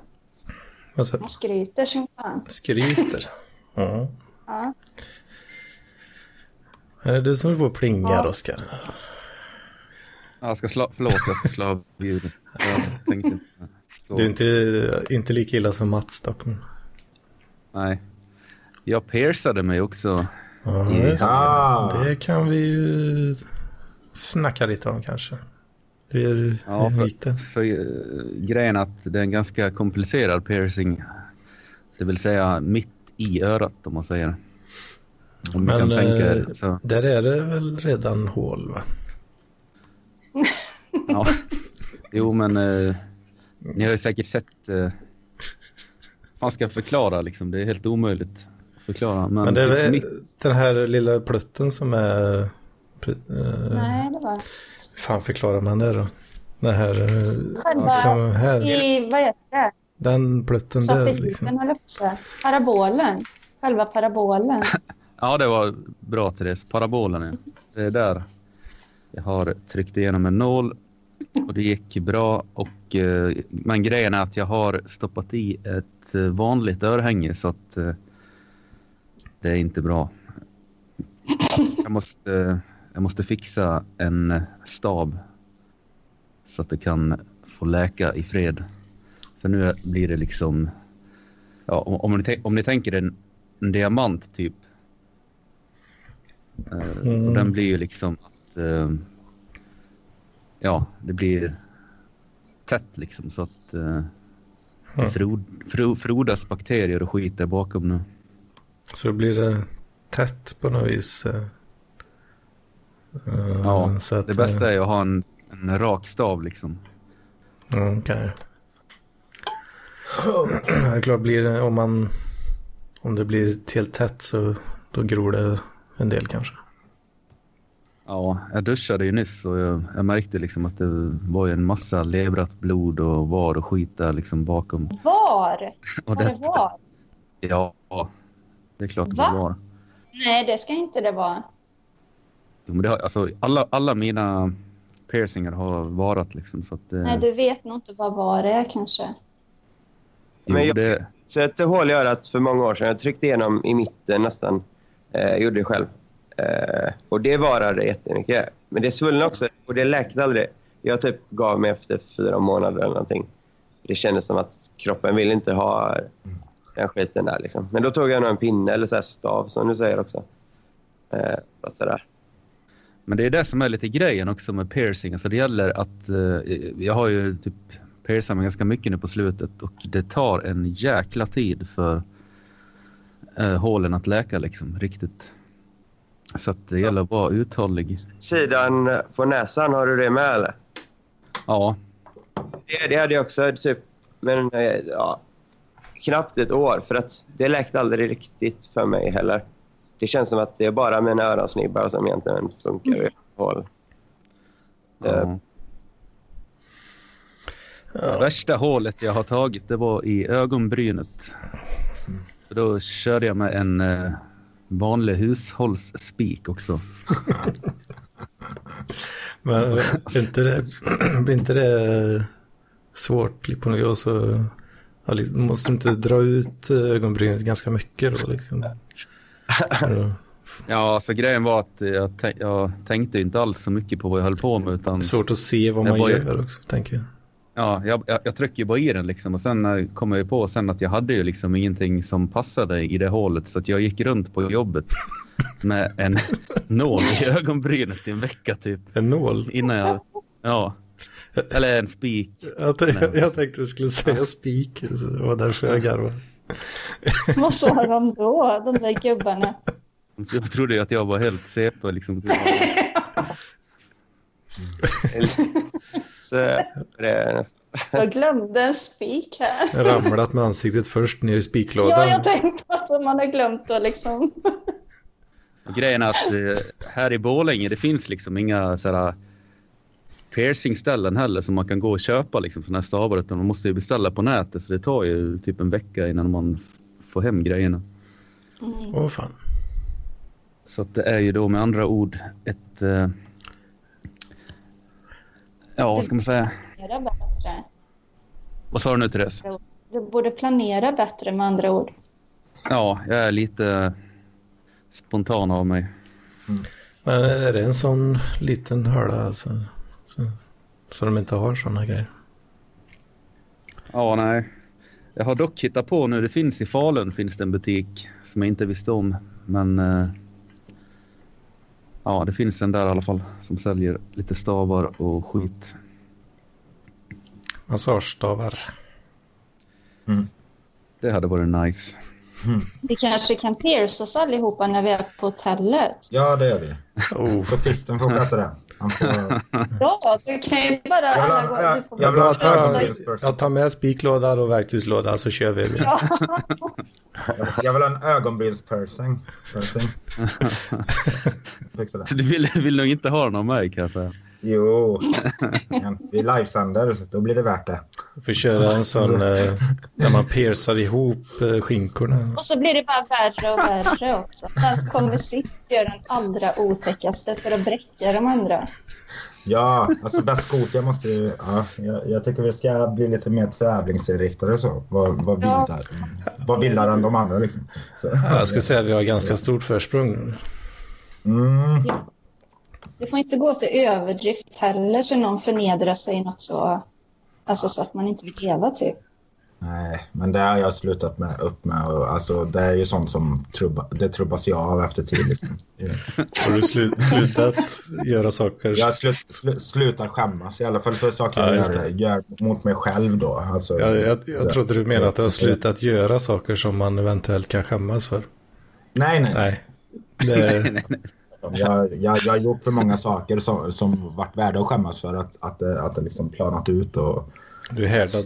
alltså Man skryter som fan. skryter. <laughs> Ja. Ja. Är det du som håller på och plingar, Ja. Oskar? Jag ska slå, förlåt, jag ska slå av ljudet. Du är inte, inte lika illa som Mats dock. Nej. Jag piercade mig också. Ja, just det. Det kan vi ju snacka lite om kanske. Hur, Ja, hur för, gick det? för uh, grejen är att det är en ganska komplicerad piercing. Det vill säga mitt i örat om man säger. Om Men, kan tänka eh. Så, Där är det väl redan hål va? ja. Jo men eh, ni har ju säkert sett. Uh, fan ska förklara liksom? Det är helt omöjligt förklara. Men, Men det är typ väl mitt, den här lilla plutten som är... Uh, Nej, det var fan förklarar man det då? Den här... eh, Själva Liksom här. i, vad heter det? Den plutten där Satelliten liksom. höll på att säga. Parabolen. Själva parabolen. <laughs> Ja, det var bra Therese. Parabolen, ja. Det är där jag har tryckt igenom en nål och det gick bra. Och, eh, men grejen är att jag har stoppat i ett eh, vanligt örhänge så att eh, det är inte bra. Jag måste, jag måste fixa en stab så att det kan få läka i fred. För nu blir det liksom... Ja, om, ni, om ni tänker en, en diamant typ Eh, Mm. Och den blir ju liksom att... eh, ja, det blir tätt liksom så att uh, Mm. frod, fro, frodas bakterier och skit där bakom nu. Så då blir det tätt på något vis. eh. Eh, Ja, så att, Det bästa är att ha en, en rak stav liksom. Okej. Det är klart, blir det, om, man, om det blir helt tätt så då gror det en del kanske. Ja, jag duschade ju nyss och jag, jag märkte liksom att det var ju en massa lebrat blod och var och skit där liksom bakom. Var? <laughs> Och Var det var? Ja, det är klart att Va? det var. Nej, det ska inte det vara. Jo, men det har, alltså, alla, alla mina piercingar har varat liksom så att det... Nej, du vet nog inte vad var det är kanske. jo, Men jag- det, Så ett hål i örat för många år sedan. Jag tryckte igenom i mitten nästan. Eh, gjorde det själv. Eh, och det varade jättemycket. Men det svullnade också och det läkte aldrig. Jag typ gav mig efter fyra månader eller någonting. Det kändes som att kroppen vill inte ha den skiten där. Liksom. Men då tog jag nog en pinne eller så här stav som du säger också. Eh, så att det där. Men det är det som är lite grejen också med piercing. Alltså det gäller att... Eh, jag har ju typ piercat mig ganska mycket nu på slutet och det tar en jäkla tid för eh, hålen att läka liksom riktigt. Så att det gäller att vara uthållig. Sidan på näsan, har du det med eller? Ja, Det, det hade jag också typ, men eh, ja, knappt ett år för att det läkte aldrig riktigt för mig heller. Det känns som att det är bara mina öronsnibbar som egentligen funkar i hål. ja. Ja. Värsta hålet jag har tagit det var i ögonbrynet. För då körde jag med en eh, vanlig hushållsspik också. <laughs> Men är inte det, <clears throat> blir inte det svårt på något vis? Så, ja, liksom, måste du inte dra ut ögonbrynet ganska mycket då? Liksom? <laughs> Ja. Så grejen var att jag, jag tänkte inte alls så mycket på vad jag höll på med. Utan, Svårt att se vad man bara- gör också, tänker jag. ja, jag, jag, jag trycker ju bara i den liksom, och sen eh, kom jag ju på sen att jag hade ju liksom ingenting som passade i det hålet. Så att jag gick runt på jobbet <laughs> med en nål i ögonbrynet i en vecka typ. En nål? Innan jag... Ja. Eller en spik. Jag, tänkte, jag tänkte du skulle säga spik, så det var därför jag garvade. <laughs> Vad sa de då, de där gubbarna? Jag trodde att jag var helt CP liksom. <laughs> Jag glömde en spik här. Ramlat med ansiktet först ner i spiklådan. Ja, jag tänkte att man har glömt att liksom... Grejen är att eh, här i Borlänge det finns liksom inga sådär piercingställen heller som man kan gå och köpa liksom sådana här stavar utan man måste ju beställa på nätet så det tar ju typ en vecka innan man får hem grejerna. Mm. Åh fan. Så att det är ju då med andra ord ett... Eh, ja, vad ska man säga? Vad sa du nu Therese? Du borde planera bättre med andra ord. Ja, jag är lite spontan av mig. Men är det en sån liten hörda alltså, så, så de inte har såna grejer? Ja, nej. Jag har dock hittat på nu, det finns i Falun finns det en butik som jag inte visste om. Men eh, ja, det finns en där i alla fall som säljer lite stavar och skit. Massagestavar. Det hade varit nice. Vi kanske kan pierce oss allihopa när vi är på hotellet. Ja, det gör vi. Oh. Så Kristen får sköta det. Får... <laughs> Ja, du kan ju bara Jag alla gå... jag- jag Jag tar, jag tar med spiklåda och verktygslåda så kör vi. Ja. <laughs> Jag vill ha en <laughs> det. Du vill, vill nog inte ha den av mig kan jag säga. Jo, vi livesänder så då blir det värt det. Vi får köra en sån eh, där man piercar ihop eh, skinkorna. Och så blir det bara värre och värre också. Sen kommer sist göra den allra otäckaste för att bräcka de andra. Ja, alltså bäst skot, jag måste ju... Ja, jag, jag tycker vi ska bli lite mer tävlingsinriktade så. Vad, vad, Ja. vildare, vad vildare än de andra liksom. Så. Ja, Jag skulle säga att vi har ganska stort försprång nu. Mm. Det får inte gå till överdrift heller så någon förnedrar sig något så... Alltså så att man inte vill leva typ. Nej, men det har jag slutat med, upp med. Och, alltså, det är ju sånt som trubba, det trubbas jag av efter tid. Liksom. <laughs> Har du slu, slutat göra saker? Jag slu, slu, slutar skämmas i alla fall för saker Ja, jag gör, gör mot mig själv då. Alltså, Jag, jag, jag trodde du menade att du har slutat göra saker som man eventuellt kan skämmas för. Nej, nej. Nej. Det, <laughs> Jag, jag, jag har gjort för många saker som, som varit värda att skämmas för att, att, det, att det liksom planat ut. Och, du är härdad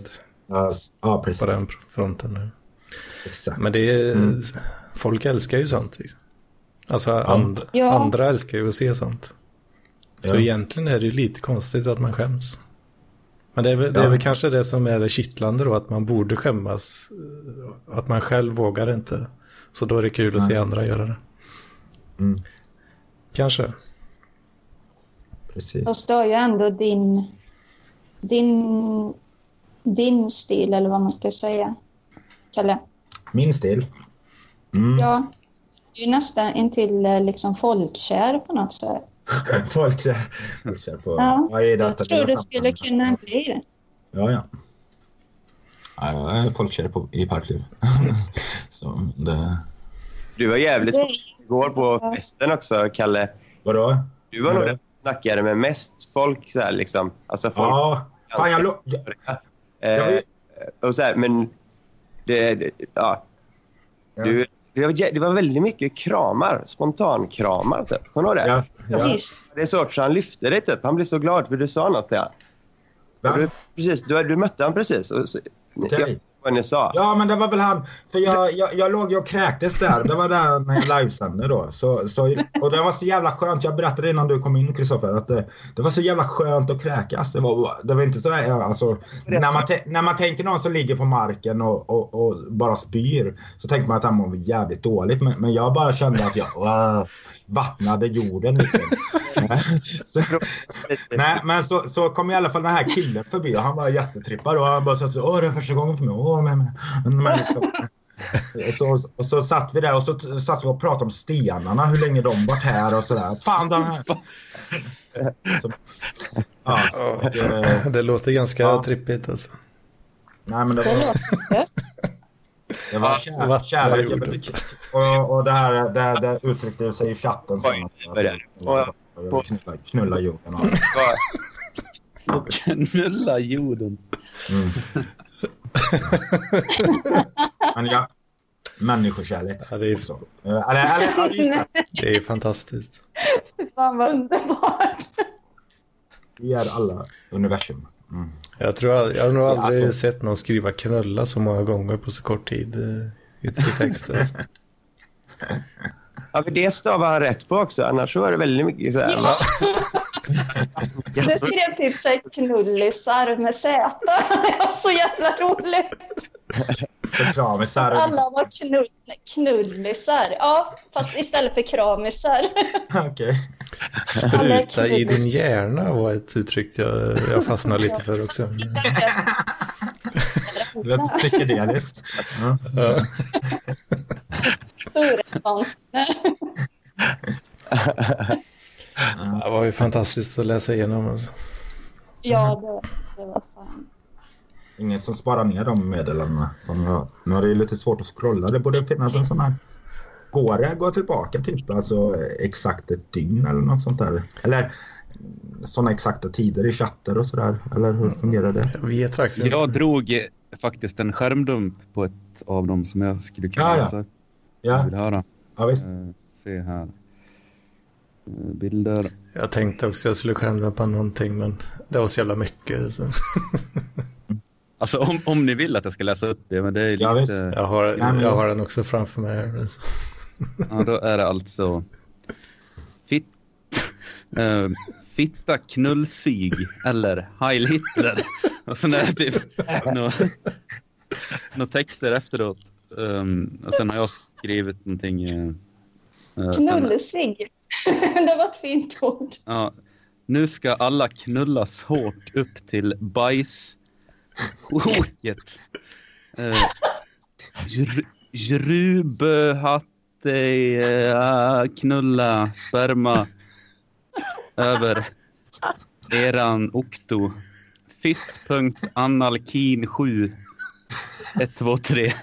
ja, precis. på den fronten nu. Exakt. Men det är, folk älskar ju sånt. Liksom. Alltså and, Ja. andra älskar ju att se sånt. Så Ja. egentligen är det ju lite konstigt att man skäms. Men det är, väl, det är väl kanske det som är det kittlande då, att man borde skämmas. Att man själv vågar inte. Så då är det kul att se andra göra det. Mm. Kanske. precis. Har ju ändå din... Din... Din stil eller vad man ska säga. Kalle. Min stil. Mm. Ja. Du är nästan intill eh, liksom folkkär på något sätt. <laughs> Folk kör, folk kör på... Ja, i Jag detta tror det skulle kunna bli det. Ja, ja. ja jag är folkkär på, i parkliv. <laughs> Så det... Du var jävligt Det- folk igår på festen också, Kalle. Vadå? Du var nog den som snackade med mest folk. Så här, liksom. Alltså folk. Ja. Fan, jag, lo- jag, jag Eh, och så här, men det, det, ja. Du, det, var, det var väldigt mycket kramar. Spontankramar, typ. Kommer du ihåg det? Ja, ja. Precis. Det är så att han lyfte dig, typ. Han blev så glad för du sa något. Ja. Va? Och Du, precis, du, du mötte han precis. Och, så, Okej. jag, vad ni sa. Ja, men det var väl han. För jag, jag, jag låg ju och kräktes där. Det var där när jag livesände då. Så, så, och det var så jävla skönt. Jag berättade innan du kom in, Kristoffer, att det, det var så jävla skönt att kräkas. Det var, det var inte sådär, ja, alltså, när, man när man tänker någon som ligger på marken och, och, och bara spyr så tänker man att han mår jävligt dåligt. Men, men jag bara kände att jag wow, vattnade jorden liksom. <laughs> så, Nej, men så, så kom i alla fall den här killen förbi och han var jättetrippad och han bara sa så åh det är första gången för mig. Åh, men, men, men, liksom. <laughs> så, och så satt vi där och så satt vi och pratade om stenarna, hur länge de varit här och sådär. Fan den här! <laughs> Så, ja, och, eh, Det låter ganska Ja. trippigt alltså. nej men det Det var. Det var kär, kärlek. jorden. Och, och det här det, det uttryckte sig i chatten. som Oj, att- vad är det? Knulla, knulla jorden. Knulla jorden. Mm. Men ja, människokärlek Ja, det, är, också. Eh, Eller, eller ja, just det. det är fantastiskt. Fan vad underbart. Vi är alla universum. Mm. Jag tror jag, jag har nog aldrig alltså- sett någon skriva knulla så många gånger på så kort tid eh, i, i text. Alltså. <laughs> Ja, för det stavar han rätt på också. Annars så var det väldigt mycket så här. Ja. <laughs> Du skrev typ så knullisar med Z. <laughs> Det var så jävla roligt. För kramisar. Alla var knull, knullisar. Ja, fast istället för kramisar. <laughs> Okej. Spruta i din hjärna var ett uttryck jag, jag fastnade lite för också. Det lät psykedeliskt. Ja. Ja. Urkonstnär. Det var ju fantastiskt att läsa igenom. Alltså. Ja, det, det var fan. Ingen som sparar ner de meddelandena. Som jag, nu är det lite svårt att scrolla. Det borde finnas en sån här... Går det att gå tillbaka typ alltså exakt ett dygn eller något sånt där? Eller sådana exakta tider i chatter och sådär? Eller hur fungerar det? Jag vet faktiskt Jag inte. drog eh, faktiskt en skärmdump på ett av dem som jag skulle kunna Ja, ja. läsa. Jag Ja, vill höra. ja visst. Eh, se här. Eh, Bilder. Jag tänkte också jag skulle skärmdumpa någonting men det var så jävla mycket. Så. <laughs> Alltså om, om ni vill att jag ska läsa upp det, men det är Ja, lite... visst. Jag, har, jag har den också framför mig. här. <laughs> Ja, då är det alltså fit, <laughs> eh, fitta knullsig eller Heil Hitler. <laughs> Och sen är det typ några nå texter efteråt. Um, och sen har jag skrivit någonting. Uh, Knullisig. det var ett fint ord. ja, nu ska alla knullas hårt upp till bajshoket. Uh, Jruböhatte uh, knulla sperma över eran okto. Fitt.analkin 7 1, 2, 3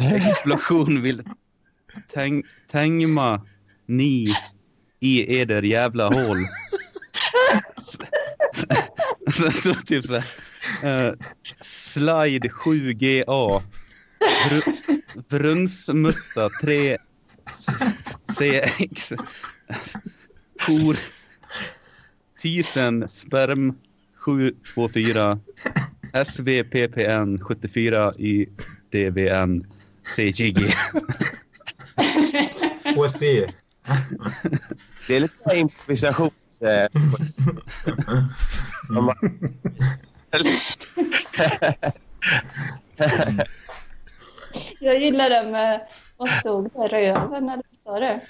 Explosion vill täng, tängma ni i eder jävla hål. Sen står det typ så här. Eh, slide 7GA. Br brunsmutta 3 CX. Kor. Tisen sperm 724. SVPPN 74 i DVN CGG. HC. Det är lite improvisations... <laughs> Man- Jag gillar det med... Vad stod det? Röven eller vad det?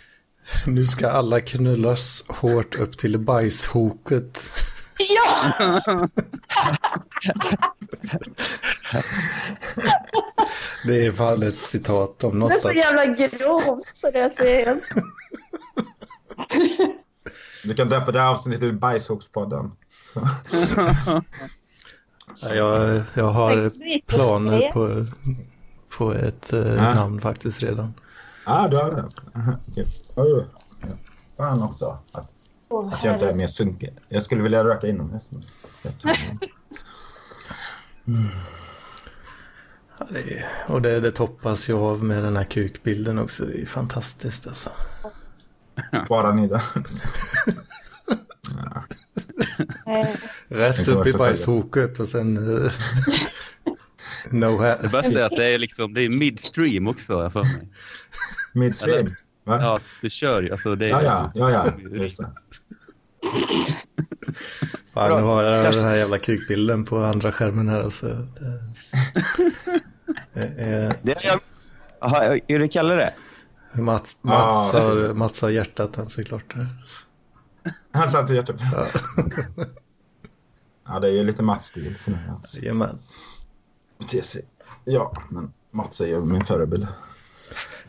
Nu ska alla knullas hårt upp till bajshoket. Ja! Det är fan ett citat om Det är något. så Alltså. jävla grovt så det är helt... Du kan döpa det här avsnittet till Bajshokspodden. <laughs> Ja, Jag, jag har planer på, på ett eh, Ja. namn faktiskt redan. Ja, ah, du har det. Aha, okej. Oh, ja. Fan också. Att, Åh, att jag inte är mer sunkig. Jag skulle vilja röka inomhus. inte. <laughs> Ja, det är, och det, det toppas ju av med den här kukbilden också. Det är fantastiskt alltså. Bara ni där. Rätt upp i bajshoket och sen... eh, no Det bästa är att det är, liksom, det är midstream också, jag för mig. Midstream. Va? Ja, du kör ju. Alltså, det är, Ja, ja, ja, ja. Just det. Fan, nu har jag den här jävla kukbilden på andra skärmen här. Alltså. Det, det är, det är jag... Jaha, hur du kallar det? Mats, Mats, Ah. har, Mats har hjärtat han såklart. <laughs> Han satt i hjärtat. Ja. <laughs> Ja, det är ju lite Mats-stil. är Jajamän. bete sig. Ja, men Mats är ju min förebild.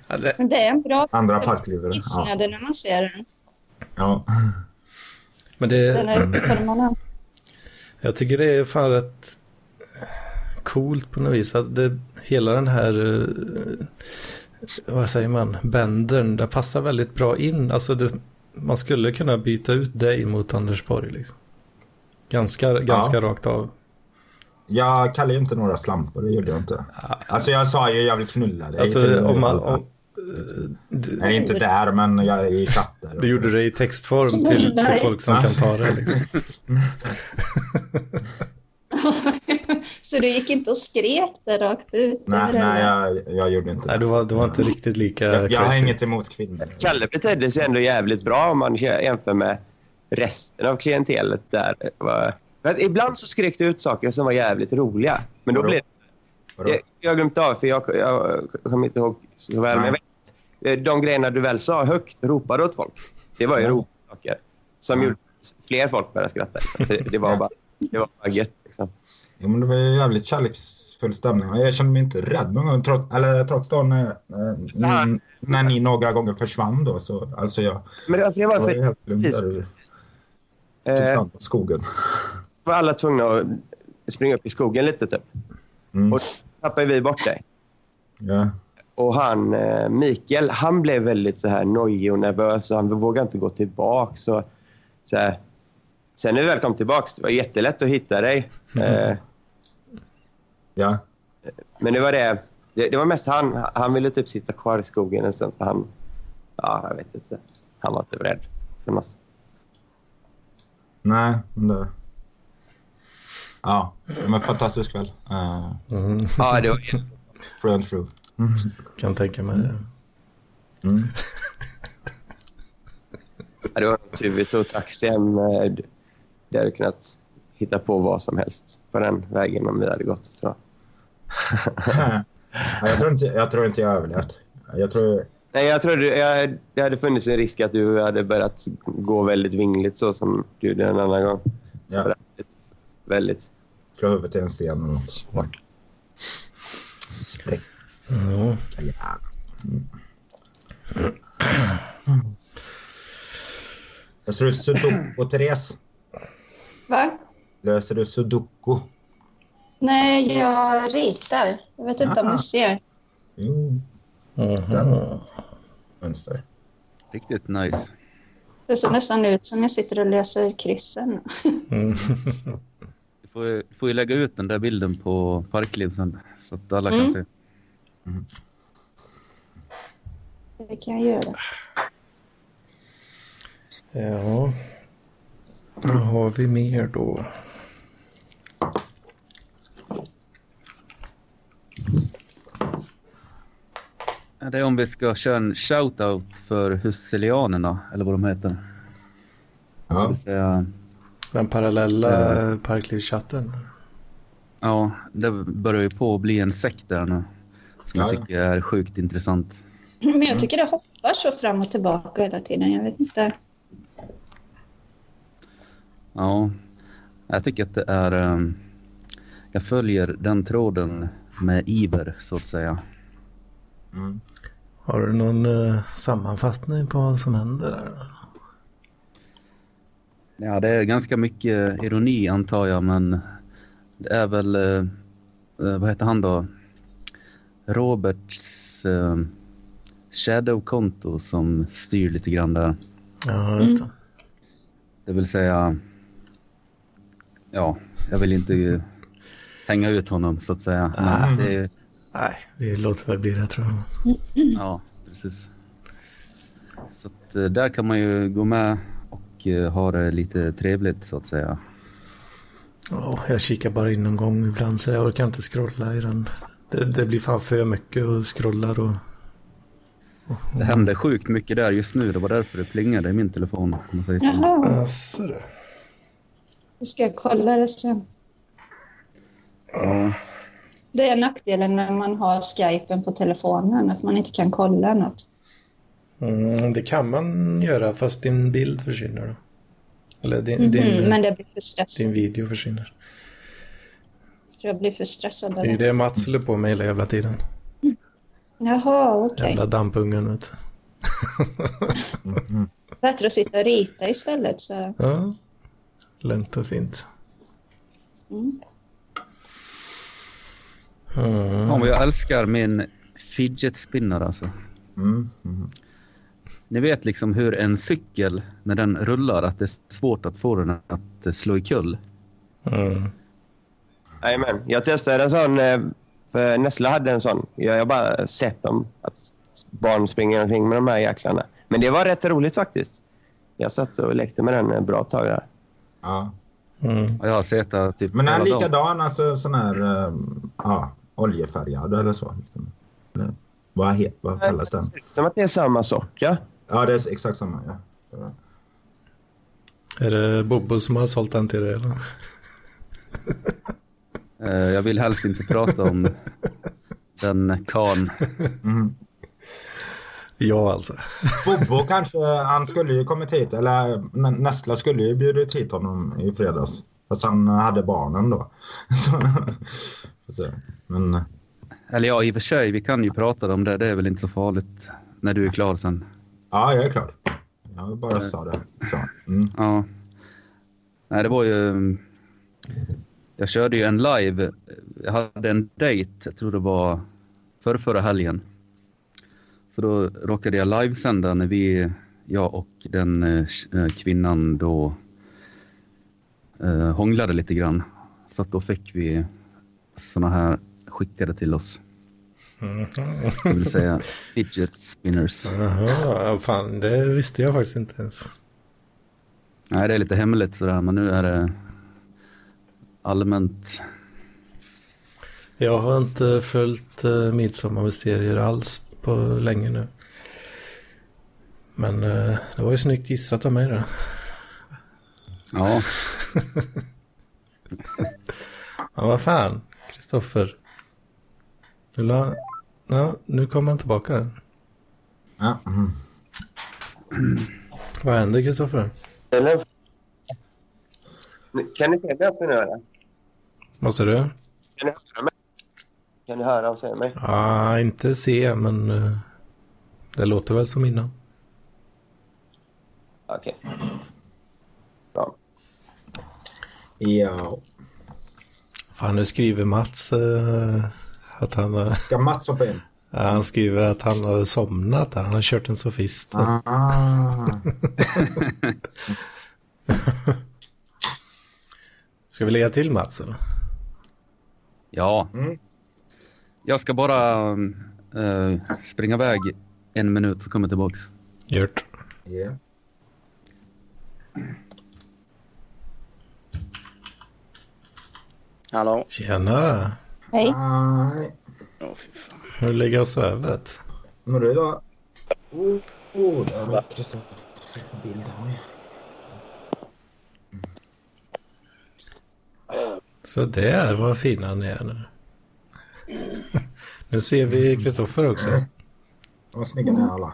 Ja, det, Men det är en bra Andra parklivare. Ja. när man ser den. ja. men Den det, är permanent. jag tycker det är fan rätt coolt på något vis. Att det, hela den här, eh, vad säger man, bändern, den passar väldigt bra in. Alltså det, man skulle kunna byta ut dig mot Anders Borg liksom. Ganska, ganska rakt av. Jag kallar ju inte några slampor, det gjorde jag inte. Alltså jag sa ju jag vill knulla dig. Alltså till- om man... Om, du, Nej, inte där, men jag är i chatter. du gjorde det i textform till, till folk som kan ta det liksom. <laughs> <laughs> <laughs> så du gick inte och skrek det rakt ut? Nej, nej jag, jag gjorde inte Nej, det. du var, du var inte riktigt lika Jag, jag har inget emot kvinnor. Kalle betedde sig ändå jävligt bra om man jämför med resten av klientelet där. Var- ibland så skrek du ut saker som var jävligt roliga. Men då Vadå? blev det... Vadå? Jag, jag har glömt av, för jag, jag kommer inte ihåg så väl. Men jag vet, eh, de grejerna du väl sa högt, ropade åt folk. Det var ju roliga saker. Som gjorde att fler folk började skratta. Liksom. Det, det var bara, det var bara gött. Liksom. Jo, men det var ju jävligt kärleksfull stämning. Jag kände mig inte rädd någon gång, trots, eller trots då när, eh, när, när ni några gånger försvann då. Så, alltså jag, Men det var, det var, jag var helt lugn där typ eh, och skogen. var alla tvungna att springa upp i skogen lite typ. Mm. Och då tappade vi bort dig. Ja. Och han, eh, Mikael, han blev väldigt så här nojig och nervös och han vågade inte gå tillbaka. Så, så här. Sen när vi väl kom tillbaka, det var jättelätt att hitta dig. <laughs> Eh, ja. men det var det, det, det var mest han. Han ville typ sitta kvar i skogen en stund för han, ja jag vet inte. Han var inte rädd för oss. Nej, men det... Ja, men fantastisk kväll. Uh, Mm. Ja, det var, through and through. Kan tänka mig det. Mm. ja, det var tur vi tog taxi hem. eh, Det hade kunnat hitta på vad som helst på den vägen om vi hade gått tror jag. <laughs> ja, jag, tror inte, jag tror inte jag har överlevt. Jag tror... Nej, jag tror det, jag, det hade funnits en risk att du hade börjat gå väldigt vingligt så som du gjorde en annan gång. Ja, Väldigt, väldigt slå huvudet i en sten och något. svårt. Spräcka Ja. hjärnan. Mm. Löser du sudoku, Therese? Va? Löser du sudoku? Nej, jag ritar. Jag vet inte om Ah. ni ser. Jo, Mhm. mönster. Riktigt nice. Det ser nästan ut som jag sitter och läser kryssen. Mm. <laughs> Du får, ju- du får ju lägga ut den där bilden på Parkliv sen så att alla kan Mm. se. Det kan jag göra. Ja. Vad har vi mer då? Det är om vi ska köra en shoutout för Husselianerna, eller vad de heter. Ja, säga, Den parallella eh, Parkliv-chatten. ja, det börjar ju på att bli en sekt där nu. Som Ja, jag ja. tycker är sjukt intressant. Men jag tycker det hoppar så fram och tillbaka hela tiden. Jag vet inte. Ja, jag tycker att det är... ehm, jag följer den tråden med iver, så att säga. mm. Har du någon eh, sammanfattning på vad som händer där? Ja, det är ganska mycket ironi antar jag, men det är väl... eh, eh, vad heter han då? Roberts eh, Shadow-konto som styr lite grann där. Ja, just det. Det vill säga... Ja, jag vill inte hänga ut honom så att säga. Men det, är- Nej, vi låter väl bli det tror jag. ja, precis. Så att, eh, där kan man ju gå med och eh, ha det lite trevligt så att säga. Ja, jag kikar bara in någon gång ibland så jag orkar inte scrolla i den. Det, det blir fan för mycket och scrollar och... Det händer sjukt mycket där just nu. Det var därför det plingade i min telefon. Om man säger så. Jaha, då ska jag kolla det sen. Ja, Det är nackdelen när man har skypen på telefonen, att man inte kan kolla något. Mm, det kan man göra fast din bild försvinner då. Eller din, Mhm, din, Men det blir för stress. din video försvinner. Jag tror jag blir för stressad. Det är det. Mats håller på med hela jävla tiden. Jaha, okej. Jävla dampungen vet du. Mhm. Bättre att sitta och rita istället. Så. Ja, lugnt och fint. Mm. Mm. Ja, jag älskar min fidget spinner alltså. Mm. Mm. Ni vet liksom hur en cykel, när den rullar, att det är svårt att få den att eh, slå i kull. Mm. Jajamän. Jag testade en sån, eh, för Nessla hade en sån. Jag har bara sett dem, att barn springer omkring med de här jäklarna. Men det var rätt roligt faktiskt. Jag satt och lekte med den bra tag där. Ja. Mm. Jag har sett det typ Men är likadan, alltså sån här um, ja, oljefärgad eller så? Liksom. Eller, vad, he, vad kallas den? Som att det är samma sort, ja. Ja, det är exakt samma. Ja. Är det Bobo som har sålt den till dig eller? <laughs> Eh, Jag vill helst inte prata om liten kan. Mm. Ja, alltså. <laughs> Bobo kanske, han skulle ju kommit hit, eller Nessla skulle ju bjudit hit honom i fredags. Fast han hade barnen då. <laughs> Så, men Eller ja, i och för sig, vi kan ju prata om det. Det är väl inte så farligt när du är klar sen. ja, jag är klar. Jag bara sa det. Så, mm. Ja. Nej, det var ju... Jag körde ju en live. Jag hade en dejt, jag tror det var för förra helgen. Så då råkade jag livesända när vi, jag och den eh, kvinnan då eh, hånglade lite grann. Så att då fick vi såna här skickade till oss. Det vill säga fidget spinners. Jaha, fan, det visste jag faktiskt inte ens. Nej, det är lite hemligt sådär, men nu är det allmänt. Jag har inte följt uh, Midsommarmysterier alls på länge nu. Men eh, det var ju snyggt gissat av mig då. Ja, <laughs> Ja, vad fan, Kristoffer. Nu, la... ja, nu kommer han tillbaka. Ja, mm. Vad händer Kristoffer? Eller? Kan ni se mig uppe nu eller? Vad sa du? Kan ni höra mig? Kan ni höra och se mig? Ja, inte se, men eh, det låter väl som innan. Okej. Bra. ja. Fan, nu skriver Mats eh, att han, har- Ska Mats hoppa in? <laughs> ja, han skriver att han har somnat. Han har kört en sofist. Ah. <laughs> Ska vi lägga till Mats eller? ja. Mm. Jag ska bara eh, springa iväg en minut så kommer jag tillbaks. Gjort. Ja. Hallå? Tjena. Hej. Nu lägger jag sövet. Men du då? Oh, oh där har Kristoffer på bild. Så där, vad fina ni är nu. Nu ser vi Kristoffer också. Vad snygga ni är alla.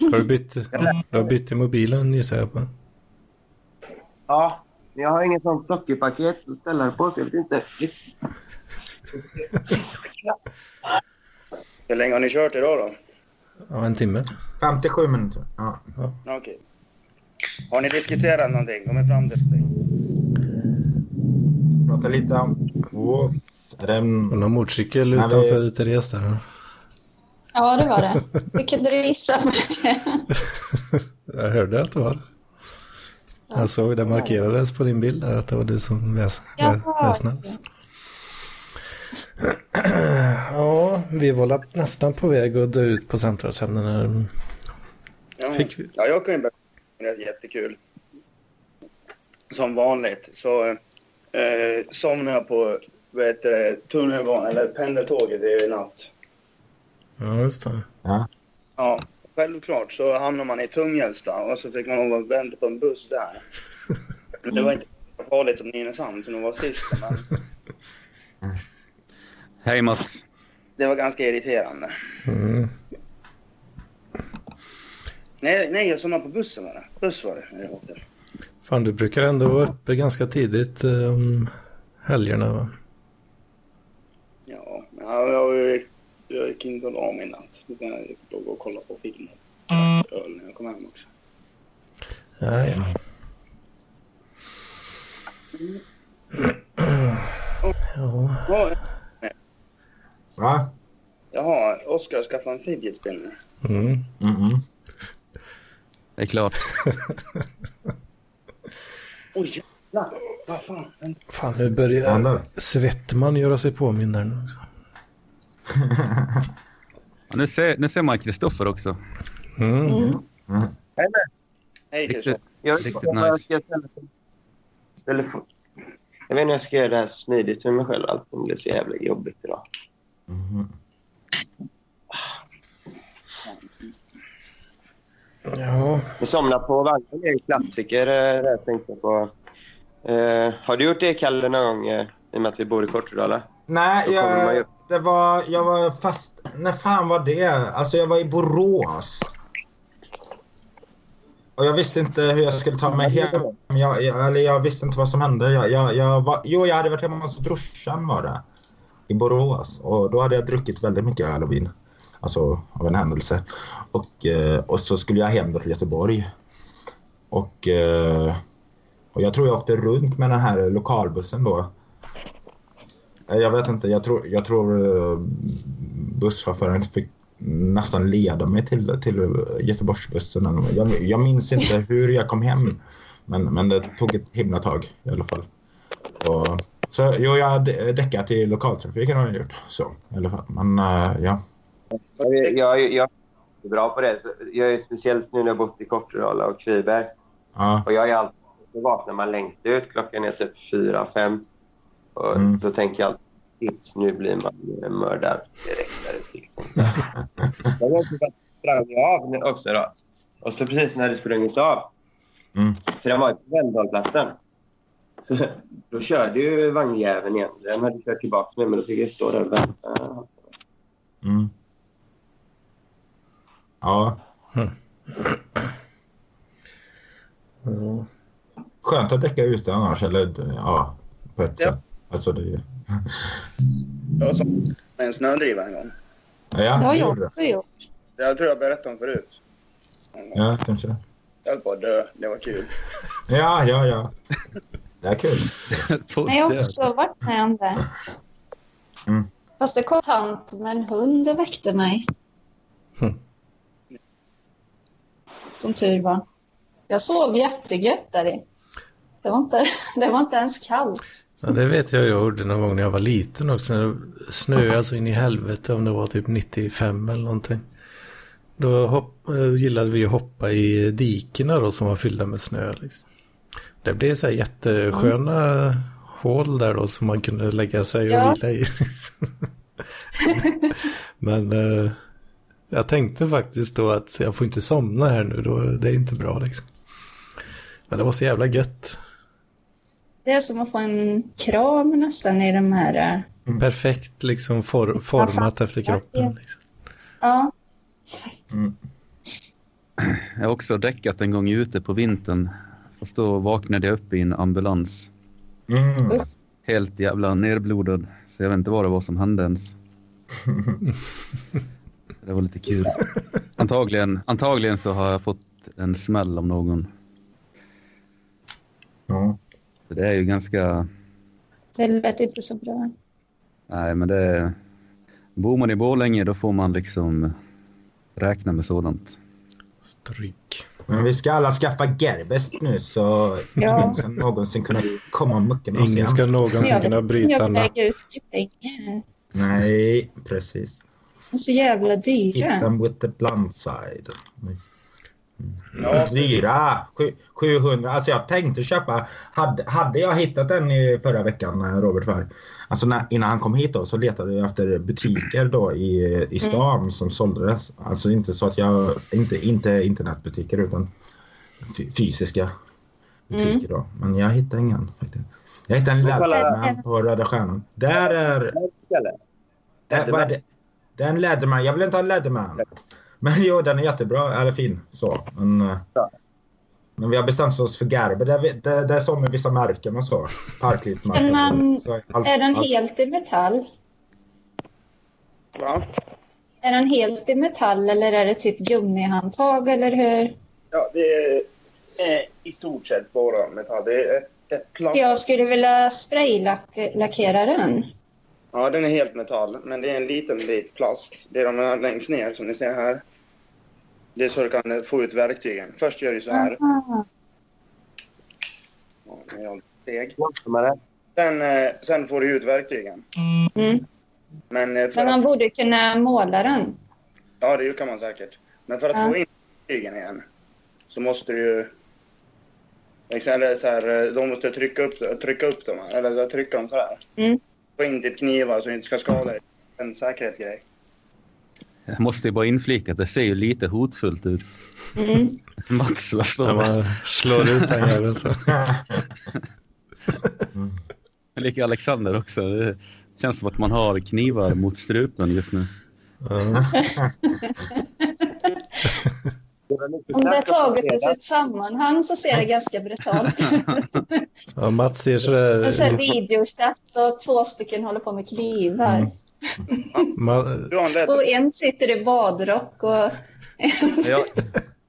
Har du bytt, du har bytt i mobilen gissar jag på? Ja, jag har inget sånt sockerpaket att ställa det på så jag vet inte. Hur länge har ni kört idag då? Ja, en timme. 57 minuter. Ja. Okej. Har ni diskuterat någonting? Kommit fram till någonting? Prata lite om... Oops. Är det en... Någon motorcykel men- utanför Therese där. Ja, det var det. Hur kunde du gissa på det? <laughs> Jag hörde att det var. Jag såg det markerades på din bild där att det var du som väs väsnades. Ja, vi var nästan på väg att dö ut på samtalsämnen här. Ja. Fick vi- ja, jag kan ju berätta det. Jättekul. Som vanligt så eh, somnade jag på vad heter det, tunnelbanan eller pendeltåget i natt. Ja, just det. Ja. Ja, självklart så hamnar man i Tunghällsta och så fick man lov att vänta på en buss där. <laughs> Men Det var inte så farligt som Nynäshamn som var sist, men <laughs> Hej Mats. det var ganska irriterande. Mm. Nej, nej jag somnade på bussen var det. Buss var det. Fan, du brukar ändå vara uppe ganska tidigt eh, om helgerna va? Ja, jag, jag, jag gick inte och la mig i natt. Utan jag låg och kollade på film och drack öl när jag kom hem också. Ja, ja. Ja, Ja, Va? Jaha, Oskar har skaffat en fidget spinner. mm. Mm -mm. Det är klart. <laughs> Oj jävlar! Vad fan? Fan, nu börjar. Svettman göra sig också. Ja, nu, ser, nu ser man Kristoffer också. Mm. Hej Riktigt. Christer. Jag Riktigt jag nice. telefon. Jag vet inte hur jag ska göra det här smidigt för mig själv. Allting blir så jävla jobbigt idag. Mhm. Ja, Men somna på vagnen är en klassiker. eh, Det jag tänkte på. Eh, har du gjort det, Kalle, någon gång? Eh, I och med att vi bor i Kortedala. Nej, jag, det var, jag var fast... När fan var det? Alltså jag var i Borås. Och jag visste inte hur jag skulle ta mig hem. Jag, jag, eller jag visste inte vad som hände. Jag, jag, jag var, jo, jag hade varit hemma hos brorsan var det. I Borås. Och då hade jag druckit väldigt mycket öl och vin. Alltså av en händelse. Och, eh, och så skulle jag hem till Göteborg. Och, eh, och jag tror jag åkte runt med den här lokalbussen då. Jag vet inte, jag tror, jag tror eh, busschauffören fick nästan leda mig till, till Göteborgsbussen. Jag, jag minns inte <laughs> hur jag kom hem. Men, men det tog ett himla tag i alla fall. Och, så jo, jag har dä- däckat i lokaltrafiken har jag gjort. Så, i alla fall. Men eh, ja. Jag, jag, jag är bra på det. Jag är speciellt nu när jag bott i Kortedala och Kviberg. ja. Och jag är alltid, då vaknar man längst ut. Klockan är typ fyra, fem. Och Mm. då tänker jag alltid, "Shit, nu blir man en mördare direkt där ute. <laughs> Sprang jag av också då. Och så precis när det sprungits av, Mm. för den var på Vemdalplatsen. Så då körde ju vagnjäveln igen. Den hade kört tillbaka mig, men då fick jag stå där och vänta. Mm. Ja, Ja. skönt att däcka ute annars. Eller ja, på ett Ja. sätt. Alltså det... Jag var som med en snödriva en gång. Ja, Det har jag gjorde det. också gjort. Jag tror jag berättade om förut. Ja, kanske. Jag höll på att dö. Det var kul. Ja, ja, ja. Det är kul. Men jag har också varit med om det. Mm. Fast det kom tant med en hund och väckte mig. Hm. Som tur var. Jag sov jättegött där i. Det var inte, <laughs> det var inte ens kallt. Ja, det vet jag jag gjorde någon gång när jag var liten också. När det snöade så in i helvete om det var typ 95 eller någonting. Då hopp, eh, gillade vi att hoppa i dikena då som var fyllda med snö. Liksom. Det blev så här jättesköna hål där då som man kunde lägga sig och Ja. vila i. <laughs> Men eh, jag tänkte faktiskt då att jag får inte somna här nu. Då, det är inte bra liksom. Men det var så jävla gött. Det är som att få en kram nästan i de här... eh, Perfekt liksom for, format efter kroppen. Liksom. Ja, Mm. Jag har också däckat en gång ute på vintern. Fast då vaknade jag upp i en ambulans. Mm. Helt jävla nerblodad. Så jag vet inte vad det var som hände ens. <laughs> Det var lite kul. Antagligen, antagligen så har jag fått en smäll av någon. Ja. Det är ju ganska... det lät inte så bra. Nej, men det. Bor man i Borlänge då får man liksom räkna med sådant. Stryk. Men vi ska alla skaffa Gerbest nu så Ja. ingen ska någonsin kunna komma och mucka med oss Ingen ska någonsin kunna bryta en pengar. Nej, precis. Så jävla Hit dyra. them with the blunt side. Ja, Dyra! Sju- 700. Alltså jag tänkte köpa. Hade, hade jag hittat den i förra veckan när Robert var här. Alltså när, innan han kom hit då så letade jag efter butiker då i, i stan som såldes. Alltså inte så att jag, inte, inte internetbutiker utan fy- fysiska butiker då. Men jag hittade ingen faktiskt. Jag hittade en Leatherman på Röda Stjärnan. Där är... Eller? Äh, vad är det? det är en Leatherman. Jag vill inte ha en Leatherman. Men jo, den är jättebra. Eller fin. Så. Men, eh, Ja. men vi har bestämt oss för Gerber. Det, är det, det är så med vissa märken och så. Men Parklivsmarknaden. man- Så allt- Är den helt i metall? va? Är den helt i metall eller är det typ gummihandtag eller hur? Ja, det är eh, i stort sett bara metall. Det är ett, ett plast. Jag skulle vilja spraylackera den. Ja, den är helt metall, men det är en liten bit plast. Det är de här längst ner som ni ser här. Det är så du kan få ut verktygen. Först gör du så här. Steg. Sen, eh, sen får du ut verktygen. Mm. Men eh, Men man att, borde kunna måla den. ja, det kan man säkert. Men för att Ja. få in verktygen igen så måste du ju... Eller så här, eh, de måste trycka upp, trycka upp dem, eller trycka dem så här. Mm. Få in typ knivar så du inte ska skada dig. En säkerhetsgrej. Jag måste ju bara inflika att det ser ju lite hotfullt ut. Mm. <laughs> Mats, vad står det? slår ut den jäveln så. <laughs> Lika Alexander också. Det Känns som att man har knivar mot strupen just nu. <laughs> Om det är taget ur sitt sammanhang så ser det ganska brutalt ut. Ja, Mats ser sådär... Och sen videochatt och två stycken håller på med knivar. Mm. Ma- Du har en lätt... Och en sitter i badrock och... Jag,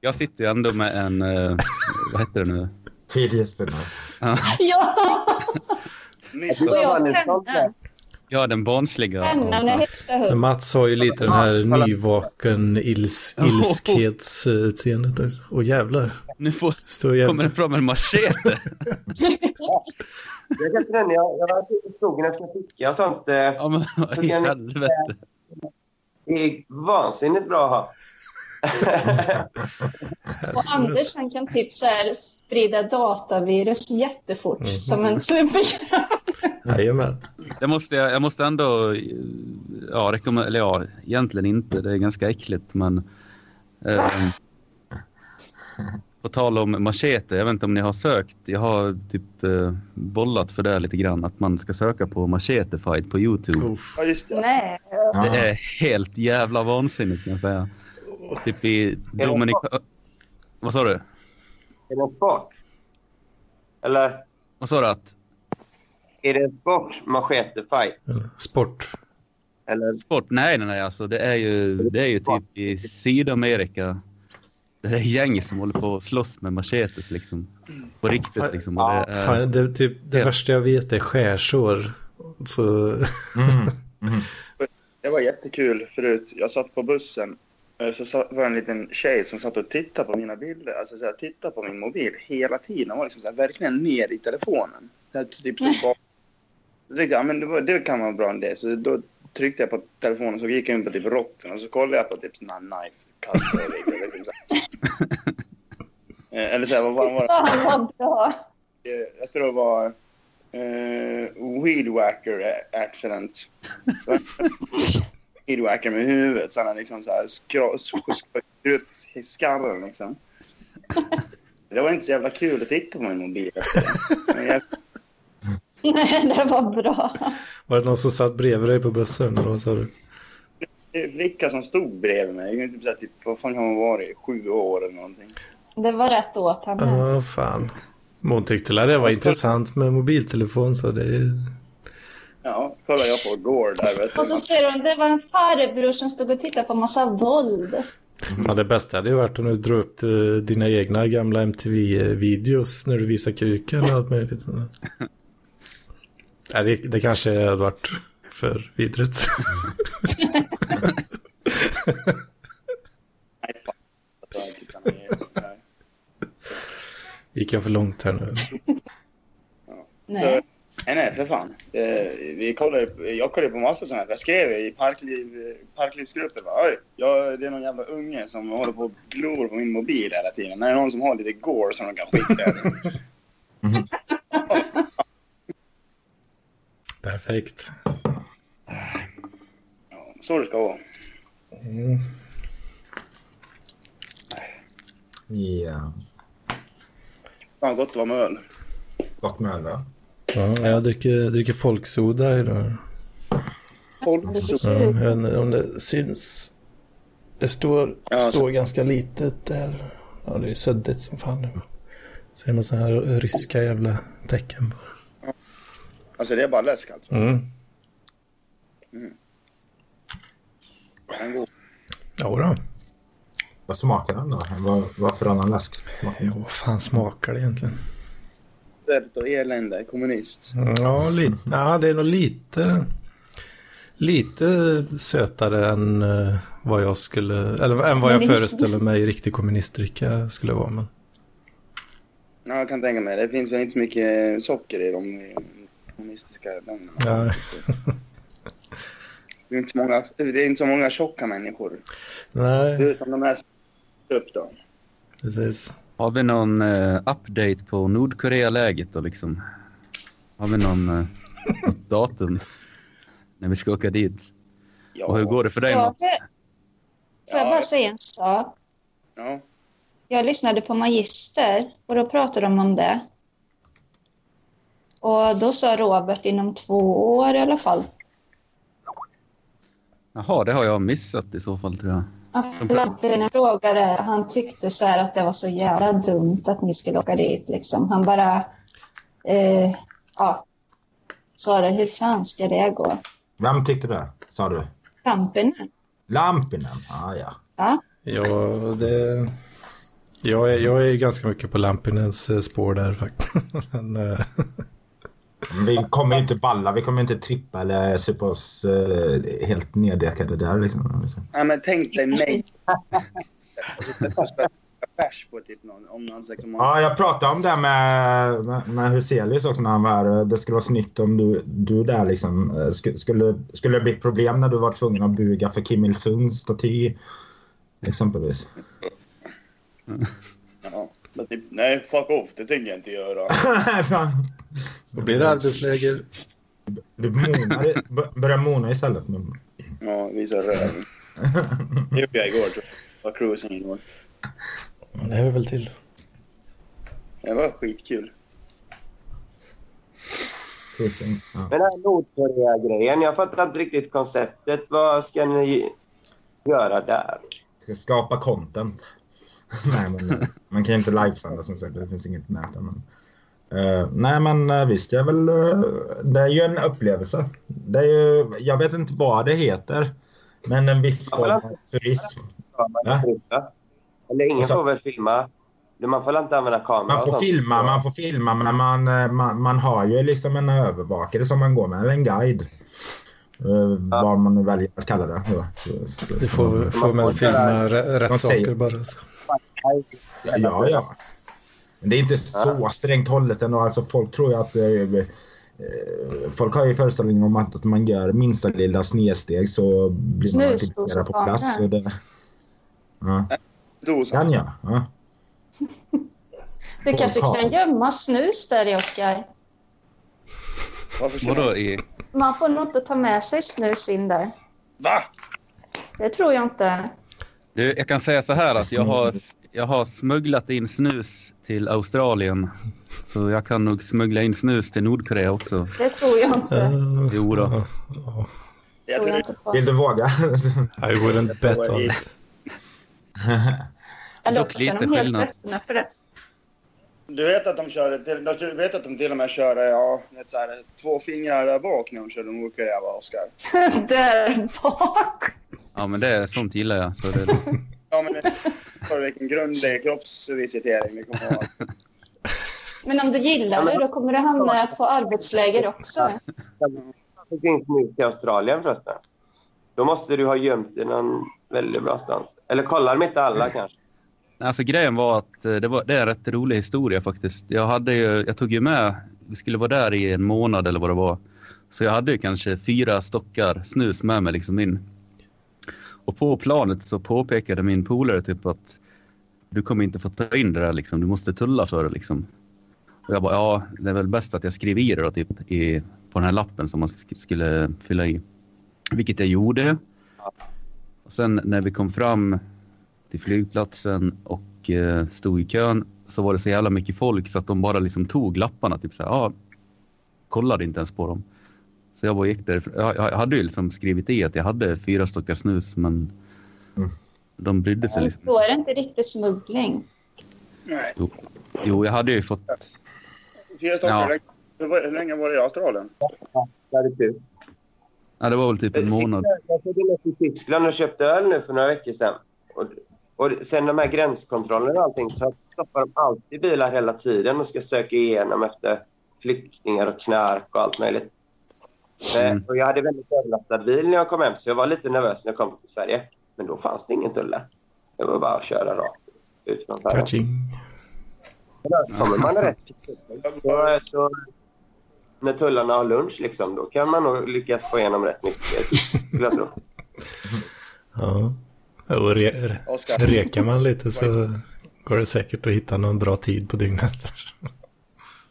jag sitter ändå med en, eh, vad heter det nu? Fidgetspinner. Ja! Och jag. Ja, den barnsliga. Mats har ju lite den här nyvaken ils, ilskhetsutseendet. där. Åh jävlar. Nu får, Står kommer jävlar. det fram en machete. <laughs> Jag kan inte den. Jag, jag var ute i skogen efter en ficka och sånt. eh, Ja, men vad i helvete. Det är vansinnigt bra att ha. <laughs> Och Anders han kan typ så här sprida datavirus jättefort Mhm. som en superkraft. Jajamän. Det måste jag, jag måste ändå, ja, rekommendera, eller ja, egentligen inte, det är ganska äckligt, men eh, på tal om machete, jag vet inte om ni har sökt, jag har typ eh, bollat för det lite grann, att man ska söka på machete fight på Youtube. Uff. Ja, just det. Nej. Det är helt jävla vansinnigt kan jag säga. Typ i Dominika... Vad sa du? Är det en sport? Eller Vad sa du att? är det en sport, machete fight? Sport. Eller Sport? Nej, nej, nej. Alltså, det, är ju, det är ju typ i Sydamerika. Det är gäng som håller på att slåss med machetes liksom. På riktigt liksom. Och det är, Fan, det, typ, det Helt. värsta jag vet är skärsår. Så, Mm. Mm. Det var jättekul förut. Jag satt på bussen. eh, Så var det en liten tjej som satt och tittade på mina bilder. Alltså så här, tittade på min mobil hela tiden. Hon var liksom så här, verkligen ner i telefonen. Så här, typ så tänkte jag, ja, men det, var, det kan vara en bra idé. Så då tryckte jag på telefonen så gick jag in på typ rocken och så kollade jag på typ såna här knife cut liksom så Eller så här, vad var vad var det? Fan vad bra. Eh, Jag tror det var uh, weed whacker accident. <laughs> weed whacker med huvudet. Så han liksom så här skjuter upp skarren liksom. Det var inte så jävla kul att titta på min mobil. jag, <laughs> Nej, det var bra. var det någon som satt bredvid dig på bussen? Eller vad sa du? Vilka som stod bredvid mig. Jag typ, så här, typ, vad fan man vara i? Sju år eller någonting. Det var rätt åt han. Ja, fan. Men Hon tyckte det var intressant med mobiltelefon så det. Ja, kollade jag på igår där. Vet Och så du. ser hon, det var en farbror som stod och tittade på massa våld. Fan, det bästa hade ju varit om du drog upp eh, dina egna gamla MTV-videos när du visar kuken och allt möjligt. sånt <laughs> det, det kanske hade varit för vidrigt. <laughs> Gick jag för långt här nu? Nej. Nej, nej, för fan. Eh, vi kollade, jag kollade på massa sådana här. Jag skrev i parkliv, parklivsgruppen. Oj, jag, det är någon jävla unge som håller på och glor på min mobil hela tiden. Det är någon som har lite gore som de kan skicka. <laughs> Mhm. Perfekt. Ja, så det ska vara. Mm. Ja. Fan gott att vara med öl. Gott med öl, va? Ja, jag dricker, dricker folksoda idag. Folk, Ja, jag vet inte om det syns. Det står, Ja, så- står ganska litet där. Ja, det är suddigt som fan nu. Ser man så här ryska jävla tecken på. alltså det är bara läsk alltså. Mm. En god. Jodå. Vad smakar den då? Vad, vad för annan läsk smakar den? Jo, vad fan smakar det egentligen? Svält och elände, kommunist. Ja, lite, ja, det är nog lite, lite sötare än eh, vad jag skulle, eller än vad jag föreställer mig riktig kommunistdricka skulle vara. Men, Ja, jag kan tänka mig. Det finns väl inte så mycket socker i de kommunistiska länderna. ja, <laughs> Det är inte så många, det är inte så många tjocka människor. nej, Förutom de här som upp då. precis. Har vi någon eh, update på Nordkorea-läget då liksom? Har vi någon eh, något <laughs> datum när vi ska åka dit? Ja. Och hur går det för dig Mats? Får jag Ja. bara säga en sak? Ja. Jag lyssnade på Magister och då pratade de om det. Och då sa Robert inom två år i alla fall. Jaha, det har jag missat i så fall tror jag. Lampinen frågade, han tyckte så här att det var så jävla dumt att ni skulle åka dit. Liksom. Han bara, eh, ja, sa det, hur fan ska det gå? Vem tyckte det? Sa du? Lampinen? Lampinen? Ah, ja. Ja, Ja, det... Jag är, jag är ganska mycket på Lampinens eh, spår där faktiskt. <laughs> Eh, Men Vi kommer inte balla, vi kommer inte trippa eller supa oss eh, helt neddäckade där. Liksom. Ja, men tänk dig mig. Bärs på typ någon, om någon liksom har... Ja, jag pratade om det med, med, med Huselius också när han var här. Det skulle vara snyggt om du, du där liksom eh, sk- skulle, skulle det bli problem när du var tvungen att buga för Kim Il-Sungs staty exempelvis. Ja, men typ, nej, fuck off, det tänker jag inte göra. <laughs> Då blir det arbetsläger. du börjar mona istället. Men... Ja, visa röv. Det gjorde jag igår tror jag. Var cruising igår. Det hör väl till. Det var skitkul. Cruising, Ja. Den här Nordkorea-grejen, jag fattar inte riktigt konceptet. Vad ska ni göra där? Ska skapa content. <laughs> nej, men man kan ju inte livesända som sagt. Det finns inget nät. Men... Eh, nej, men uh, visst, är väl... eh, det är ju en upplevelse. Det är ju, jag vet inte vad det heter. Men en viss form av turism. Ja, Ja. Eller ingen får väl filma? Man får inte använda kamera? Man får filma, man får filma, men man, eh, man, man har ju liksom en övervakare som man går med, eller en guide. Uh, Vad man nu väljer att kalla det. Ja, så, så, Vi får, får väl filma rä- rätt saker bara. Ja, ja. Men det är inte så strängt hållet ändå. Alltså, folk tror ju att... Eh, eh, folk har ju föreställningen om att, att man gör minsta lilla snedsteg så blir man artikulerad på plats. Så det, ja. Kan jag? Ja. du kanske kan gömma snus där i Oskar. Vadå i... Man får nog inte ta med sig snus in där. Va? Det tror jag inte. Du, jag kan säga så här att jag har, jag har smugglat in snus till Australien. Så jag kan nog smuggla in snus till Nordkorea också. Det tror jag inte. Uh, Jo då. ja, Jag tror inte på. Vill du våga? I wouldn't bet on it. Eller också lite är de helt skillnad. öppna för det. Du vet att de kör, du vet att de till och med kör ja, så här, två fingrar där bak när de kör Nordkorea, va, Oskar? <laughs> där bak. Ja, men det sånt gillar jag. Så det, <laughs> Ja, men för vilken grundlig kroppsvisitering vi kommer att. Men om du gillar det, då kommer du hamna på arbetsläger också. Det finns nu till Australien förresten. Då måste du ha gömt i någon väldigt bra stans. Eller kollar de inte alla kanske? Alltså grejen var att eh, det, var, det är en rätt rolig historia faktiskt. Jag, hade ju, jag tog ju med, vi skulle vara där i en månad eller vad det var. Så jag hade ju kanske fyra stockar snus med mig liksom in. Och på planet så påpekade min polare typ att du kommer inte få ta in det där liksom, du måste tulla för det liksom. Och jag bara, ja det är väl bäst att jag skriver i det då typ i, på den här lappen som man sk- skulle fylla i. Vilket jag gjorde. Och sen när vi kom fram till flygplatsen och eh, stod i kön så var det så jävla mycket folk så att de bara liksom tog lapparna. Typ så här, ja, kollade inte ens på dem. Så jag bara gick där. Jag, jag hade ju liksom skrivit i att jag hade fyra stockar snus men Mm. de brydde sig liksom. Då är det inte riktigt smuggling. Nej, Jo, jag hade ju fått... fyra stockar. Ja. Hur länge- var- det i Australien? Det hade kul. Ja, det var väl typ en månad. Jag tog till Tyskland och köpte öl nu för några veckor sedan. Och, och sen de här gränskontrollerna och allting så stoppar de alltid bilar hela tiden och ska söka igenom efter flyktingar och knark och allt möjligt. Mm. Eh, Och jag hade väldigt överlastad bil när jag kom hem så jag var lite nervös när jag kom till Sverige. Men då fanns det ingen tull där. Det var bara att köra rakt ut från färjan. Kommer man rätt så, så när tullarna har lunch liksom, då kan man nog lyckas få igenom rätt mycket. skulle jag tro. Ja. Och re, rekar man lite så går det säkert att hitta någon bra tid på dygnet. <laughs>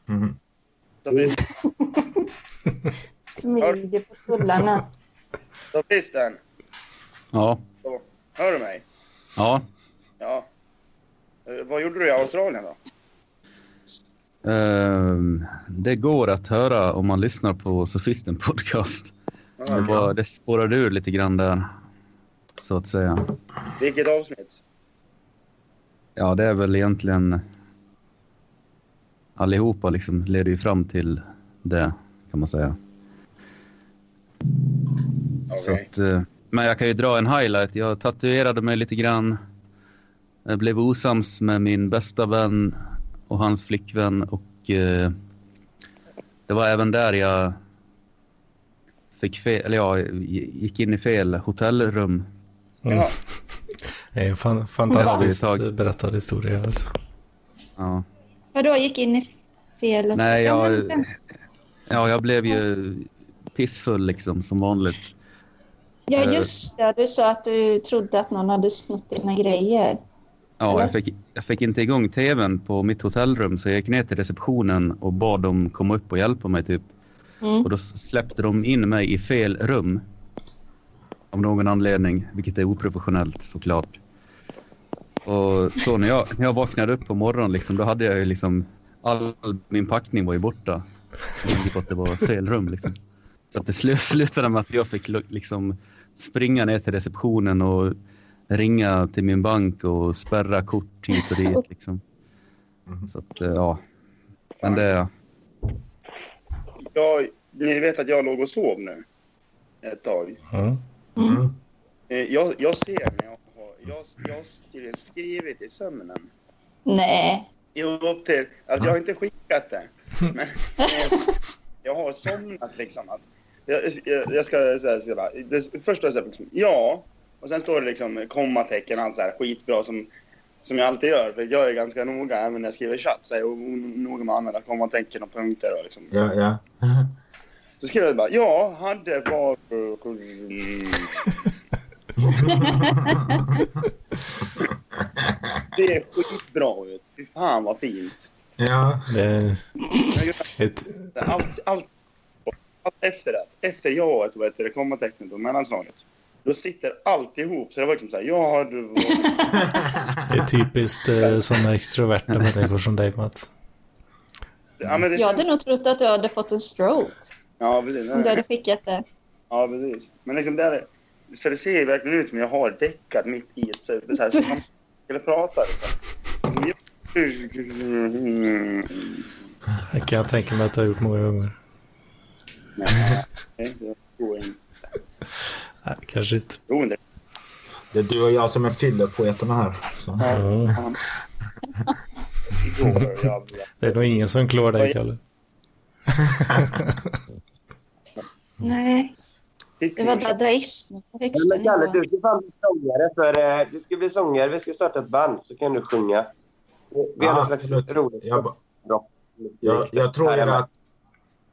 Mhm. Smyger på finns <laughs> den. Ja, Så, hör du mig? ja. Ja. Eh, vad gjorde du i Australien då? Ehm, det går att höra om man lyssnar på Sofisten podcast. Jaha, Det, var, det spårade ur lite grann där. Så att säga. Vilket avsnitt? Ja, det är väl egentligen... Allihopa liksom leder ju fram till det, kan man säga. Så Okej. att, eh, men jag kan ju dra en highlight. Jag tatuerade mig lite grann. Jag blev osams med min bästa vän och hans flickvän och eh, det var även där jag fick fel, eller ja, gick in i fel hotellrum. Mm. <laughs> Det är en fan, fantastiskt Ja, berättad historia. Alltså. Ja. Vadå, gick in i fel? Nej, Ja, jag, ja, jag blev ju pissfull liksom som vanligt. Ja, eh, just det. Du sa att du trodde att någon hade snott dina grejer. Ja, jag fick, jag fick inte igång tvn på mitt hotellrum så jag gick ner till receptionen och bad dem komma upp och hjälpa mig typ. Mm. Och då släppte de in mig i fel rum. Av någon anledning, vilket är oprofessionellt såklart. Och så när jag, när jag vaknade upp på morgonen liksom, då hade jag ju liksom all min packning var ju borta. Jag på att det var fel rum liksom. Så att det slu, <laughs> slutade med att jag fick liksom springa ner till receptionen och ringa till min bank och spärra kort hit och dit <laughs> liksom. Så att, eh, ja. Men det, Jag, ni vet att jag låg och sov nu. Ett tag. Mm. Mm. Eh, Jag, jag ser när jag har... Jag, jag har skrivit, skrivit i sömnen. Nej. Jo, upp till... Alltså jag har inte skickat det. <laughs> Men eh, jag har somnat liksom. Att, jag, jag, jag ska säga så här. Det, först står det så här, liksom, ja. Och sen står det liksom kommatecken allt så här skitbra som, som jag alltid gör. För jag är ganska noga även när jag skriver chatt. Så är jag noga med att använda kommatecken och punkter och liksom. Ja, ja. <laughs> Så skrev jag bara, ja, hade var... Det är skitbra ut. Fy fan vad fint. ja. Det är ett, allt, allt efter det, efter jaet, heter det, kommatecknet och mellanslaget. Då sitter allt ihop. Så det var liksom såhär, ja du... det är typiskt eh, sådana extroverta människor som dig, Mats. Ja, men det, Jag hade nog trott att du hade fått en stroke ja, precis. om du hade skickat det. Ja, precis. Men liksom det är, Så det ser ju verkligen ut som jag har däckat mitt i ett så så här, som man skulle prata liksom. Det kan jag tänka mig att du har gjort många gånger. Nej, det går inte. Nej, kanske inte. Jo, det Det är du och jag som är fyllepoeterna här. Så. Ja, det är nog ingen som klår dig, Kalle. Nej, det var dadaism men Kalle, du ska fan bli sångare. För, eh, du ska bli sångare. Vi ska starta ett band, så kan du sjunga. Vi har Ja, någon slags roligt Jag, jag, jag tror att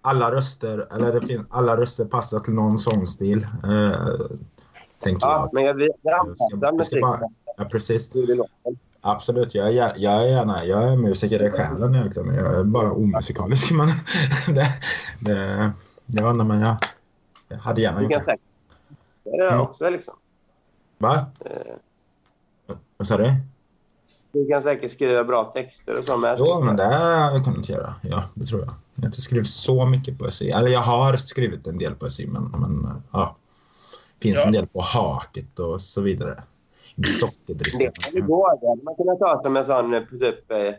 alla röster, eller det finns, alla röster passar till någon sångstil. Eh, tänker Ja, jag. men jag vill anpassa musiken ja, precis. Absolut, jag är, jag är gärna, jag är musiker i själen egentligen. Jag är bara omusikalisk. <laughs> Men det, det, vet inte, men jag, jag hade gärna gjort det. det är Mm. också liksom. Va? Eh, Vad sa du? Du kan säkert skriva bra texter och så med. Jo, men det kan jag inte göra. Ja, det tror jag. Jag har inte skrivit så mycket poesi. Eller jag har skrivit en del poesi, men, men ja. finns Ja. en del på haket och så vidare. Sockerdricka. Det kan ju gå. Det man kunnat ta som en sån eh, typ, eh,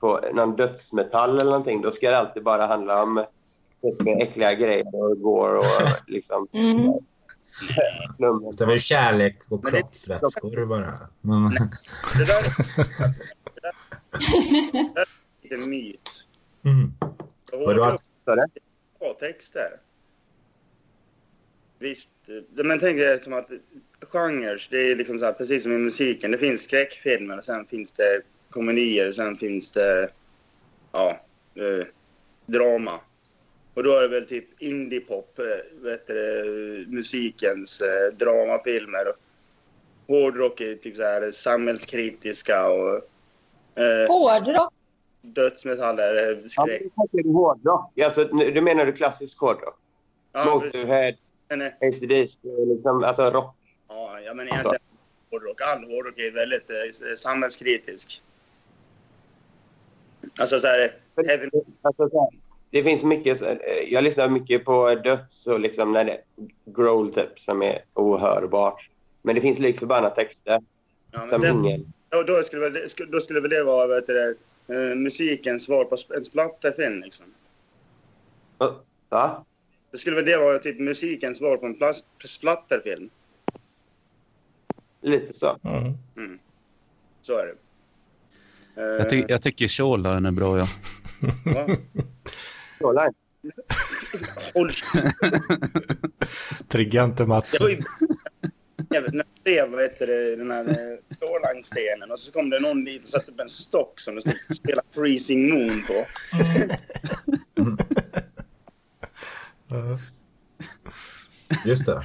på någon dödsmetall eller någonting. Då ska det alltid bara handla om typ, äckliga grejer och går och <laughs> liksom Mm. Nummer. Det var ju kärlek och kroppsvätskor bara. Men, Det där, det där, det där är en myt. mm. Har Så det? bra texter. Visst, eh, men tänk er som att genrer, det är liksom så här, precis som i musiken. Det finns skräckfilmer och sen finns det komedier och sen finns det ja, eh, drama. Och då är det väl typ indiepop, eh, du, det, musikens eh, dramafilmer. Hårdrock är typ så här samhällskritiska och eh, Hårdrock. dödsmetaller är Ja, skräck. men du tänker hårdrock. Alltså, du menar du klassisk hårdrock? Ja, Motorhead, eh, ACDC, liksom, alltså rock. Ja, ja men egentligen hårdrock. All hårdrock är väldigt eh, samhällskritisk. Alltså så här, heavy, Alltså, så här, det finns mycket... eh, Jag lyssnar mycket på döds och liksom när det growl typ som är ohörbart. Men det finns lik förbannat texter Ja, men som ingen... då, då, skulle väl, då skulle väl det vara vet du, eh, musikens svar på en splatterfilm. Liksom. Va? Det skulle väl det vara typ musikens svar på en splatterfilm. Lite så. Mm. Så är det. Eh, Jag, ty jag tycker Shoreline är bra, ja. <laughs> va? Shoreline. <laughs> Trigga inte Mats. Det var ju... Jag vet, när jag skrev vad heter det, den här eh, Shoreline-stenen och så kom det någon dit och satte upp en stock som det stod spela Freezing Moon på. Ja. Just det.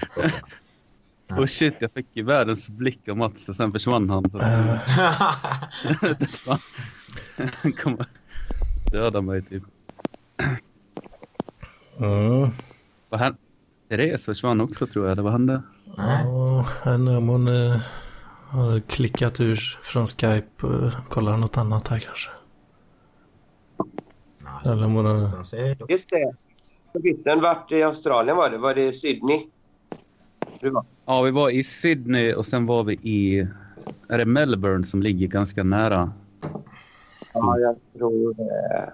Och shit, jag fick ju världens blick av Mats och sen försvann han. Så <laughs> Eh, <laughs> han kommer döda mig typ. Mm. Vad hände? Therese försvann också tror jag. Eller vad hände? Ja, henne om hon eh, har klickat ur från Skype och kollar något annat här kanske. Eller om hon har... Just det. Bytten vart i Australien var det? Var det Sydney? Du var. Ja, vi var i Sydney och sen var vi i... Är det Melbourne som ligger ganska nära? Ja, jag tror det.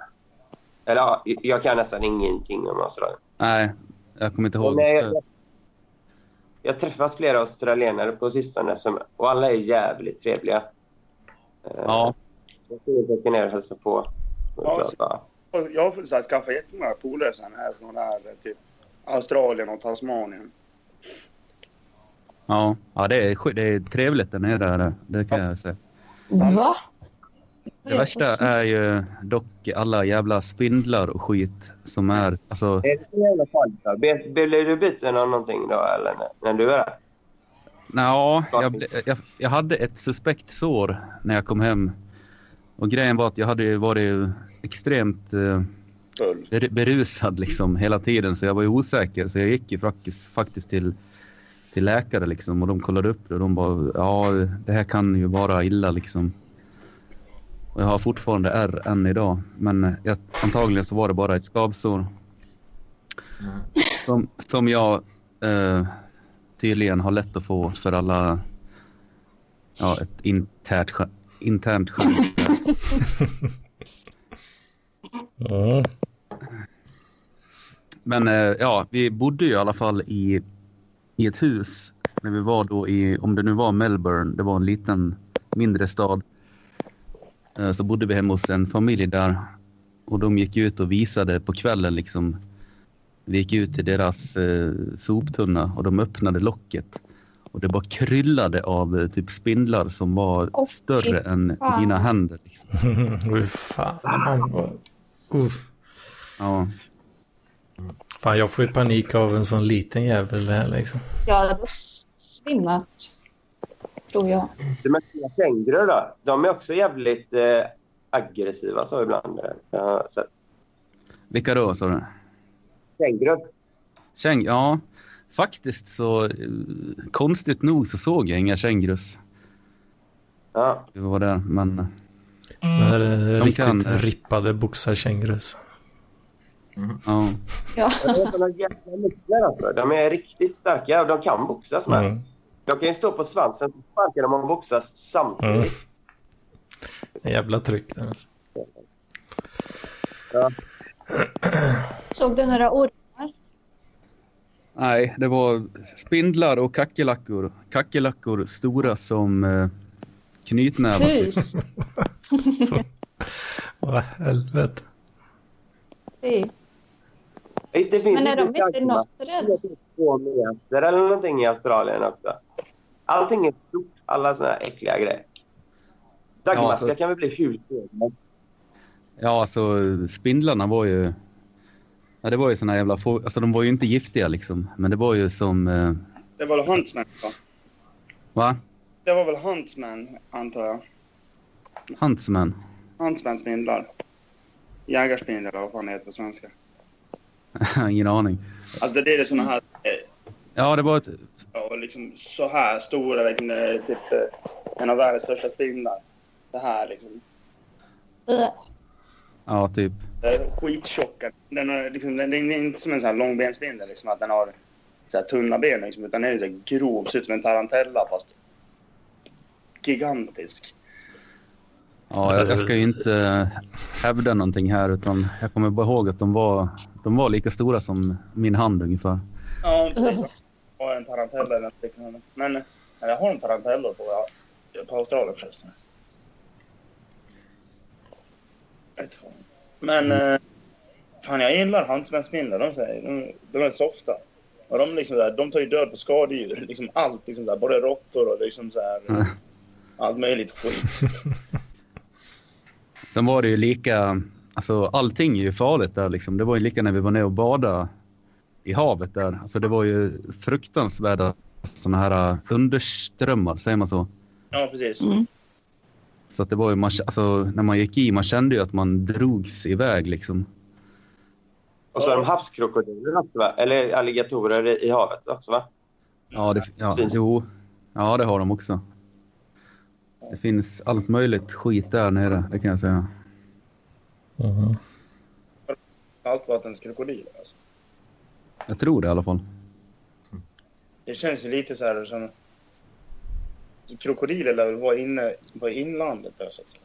Eller ja, jag kan nästan ingenting om Australien. Nej, jag kommer inte ihåg. Men, jag, jag har träffat flera australienare på sistone som, och alla är jävligt trevliga. Eh, Ja, Jag skulle åka ner och hälsa på. Ja, Jag har så skaffat jättemånga polare sen här från här, typ Australien och Tasmanien. ja, ja det, är, det är trevligt där nere. är Det, kan jag säga. Va? Det värsta är ju dock alla jävla spindlar och skit som är... Alltså, Är det så jävla farligt? då? Be- Blev du biten av någonting då, eller när, när du var där? Ja, jag, jag, jag hade ett suspekt sår när jag kom hem. Och grejen var att jag hade ju varit extremt eh, berusad liksom hela tiden så jag var ju osäker. Så jag gick ju faktiskt, faktiskt till, till läkare liksom och de kollade upp det och de bara ja det här kan ju vara illa liksom. Och jag har fortfarande ärr än idag men jag, antagligen så var det bara ett skavsår. Som, som jag eh, tydligen har lätt att få för alla ja, ett internt, internt skämt. Mm. Men eh, ja, vi bodde ju i alla fall i, i ett hus när vi var då i, om det nu var Melbourne, det var en liten mindre stad. Eh, så bodde vi hemma hos en familj där och de gick ut och visade på kvällen liksom. Vi gick ut till deras eh, soptunna och de öppnade locket och det bara kryllade av eh, typ spindlar som var Åh, större än fan. mina händer. Liksom. <laughs> Fan. Uff. Ja. Fan, jag får ju panik av en sån liten jävel här liksom. Jag hade svimmat. Tror jag. De här kängurur då? De är också jävligt eh, aggressiva så ibland. eh, Jag har sett. Vilka då sa du? Kängurur? Käng, ja, faktiskt så eh, konstigt nog så såg jag inga kängurus. Ja. Vi var där, men eh, Så här är De riktigt kan- rippade boxarkängurus. ja. Ja. De muskler alltså. De är riktigt starka och de kan boxas med. Mm. De kan ju stå på svansen och sparka dem och boxas samtidigt. Mm. En jävla tryck där alltså. Såg du några ormar? Nej, det var spindlar och kackerlackor. Kackerlackor stora som eh, knytnävar. <laughs> Så. Vad helvete. Fy. Visst, det finns Men är de inte något rädd? Två meter eller någonting i Australien också. Allting är stort. Alla såna här äckliga grejer. Dagmaskar Ja, alltså- kan väl bli helst. Ja, alltså spindlarna var ju... Ja, det var ju såna jävla... få- Alltså de var ju inte giftiga liksom. Men det var ju som... Eh, Det var väl Huntsman, va? va? Det var väl Huntsman, antar jag. Huntsman? Huntsman spindlar. Jägarspindlar, vad fan det heter på svenska. <laughs> Ingen aning. Alltså det är såna här, Ja, det var ett... ja, liksom så här stora, liksom, är typ eh, en av världens största spindlar. Det här liksom. Ja, typ. Det är skittjock tjockare. Den, har, liksom, den är inte som en sån här långbensspindel, liksom, att den har så här, tunna ben. Liksom, utan den är så här grov, ser ut som en tarantella fast gigantisk. Ja, jag, jag ska ju inte eh, hävda någonting här utan jag kommer bara ihåg att de var, de var lika stora som min hand ungefär. Ja, precis. Jag har en tarantella eller något liknande. Men eh, jag har en tarantella på, på Australien förresten. Men eh, fan, jag gillar handsmänsspindlar. De, säger, de, de är softa. Och de, liksom där, de tar ju död på skadedjur. <laughs> Liksom allt, liksom där, både råttor och liksom så här, Mm. allt möjligt skit. <laughs> Sen var det ju lika, alltså allting är ju farligt där liksom. Det var ju lika när vi var nere och badade i havet där. Alltså det var ju fruktansvärda sådana här underströmmar, säger man så? Ja, precis. Mm. Så att det var ju, man, alltså, när man gick i, man kände ju att man drogs iväg liksom. Och så har de havskrokodiler också, va? Eller alligatorer i, havet också, va? Ja, det, ja, jo, ja, det har de också. Det finns allt möjligt skit där nere, det kan jag säga. Mhm. Saltvattenskrokodil. Alltså. Jag tror det i alla fall. Det känns ju lite så här som... Krokodiler lär väl vara inne på inlandet där, så att säga.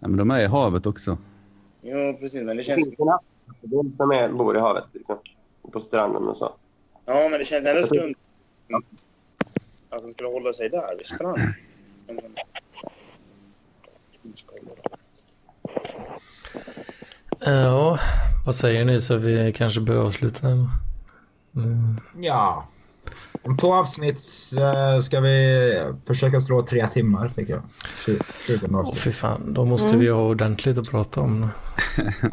Ja, men de är i havet också. Jo, precis. Men det känns, en havskrokodil som är, bor i havet, liksom. På stranden och så. ja, men det känns ändå skumt att de skulle hålla sig där vid stranden. Ja, vad säger ni så vi kanske bör avsluta? Mm. Ja. Om två avsnitt eh, ska vi försöka slå tre timmar tycker jag. Tju- 20 Åh avsnitt. fy fan, då måste vi ha ordentligt att prata om. <laughs>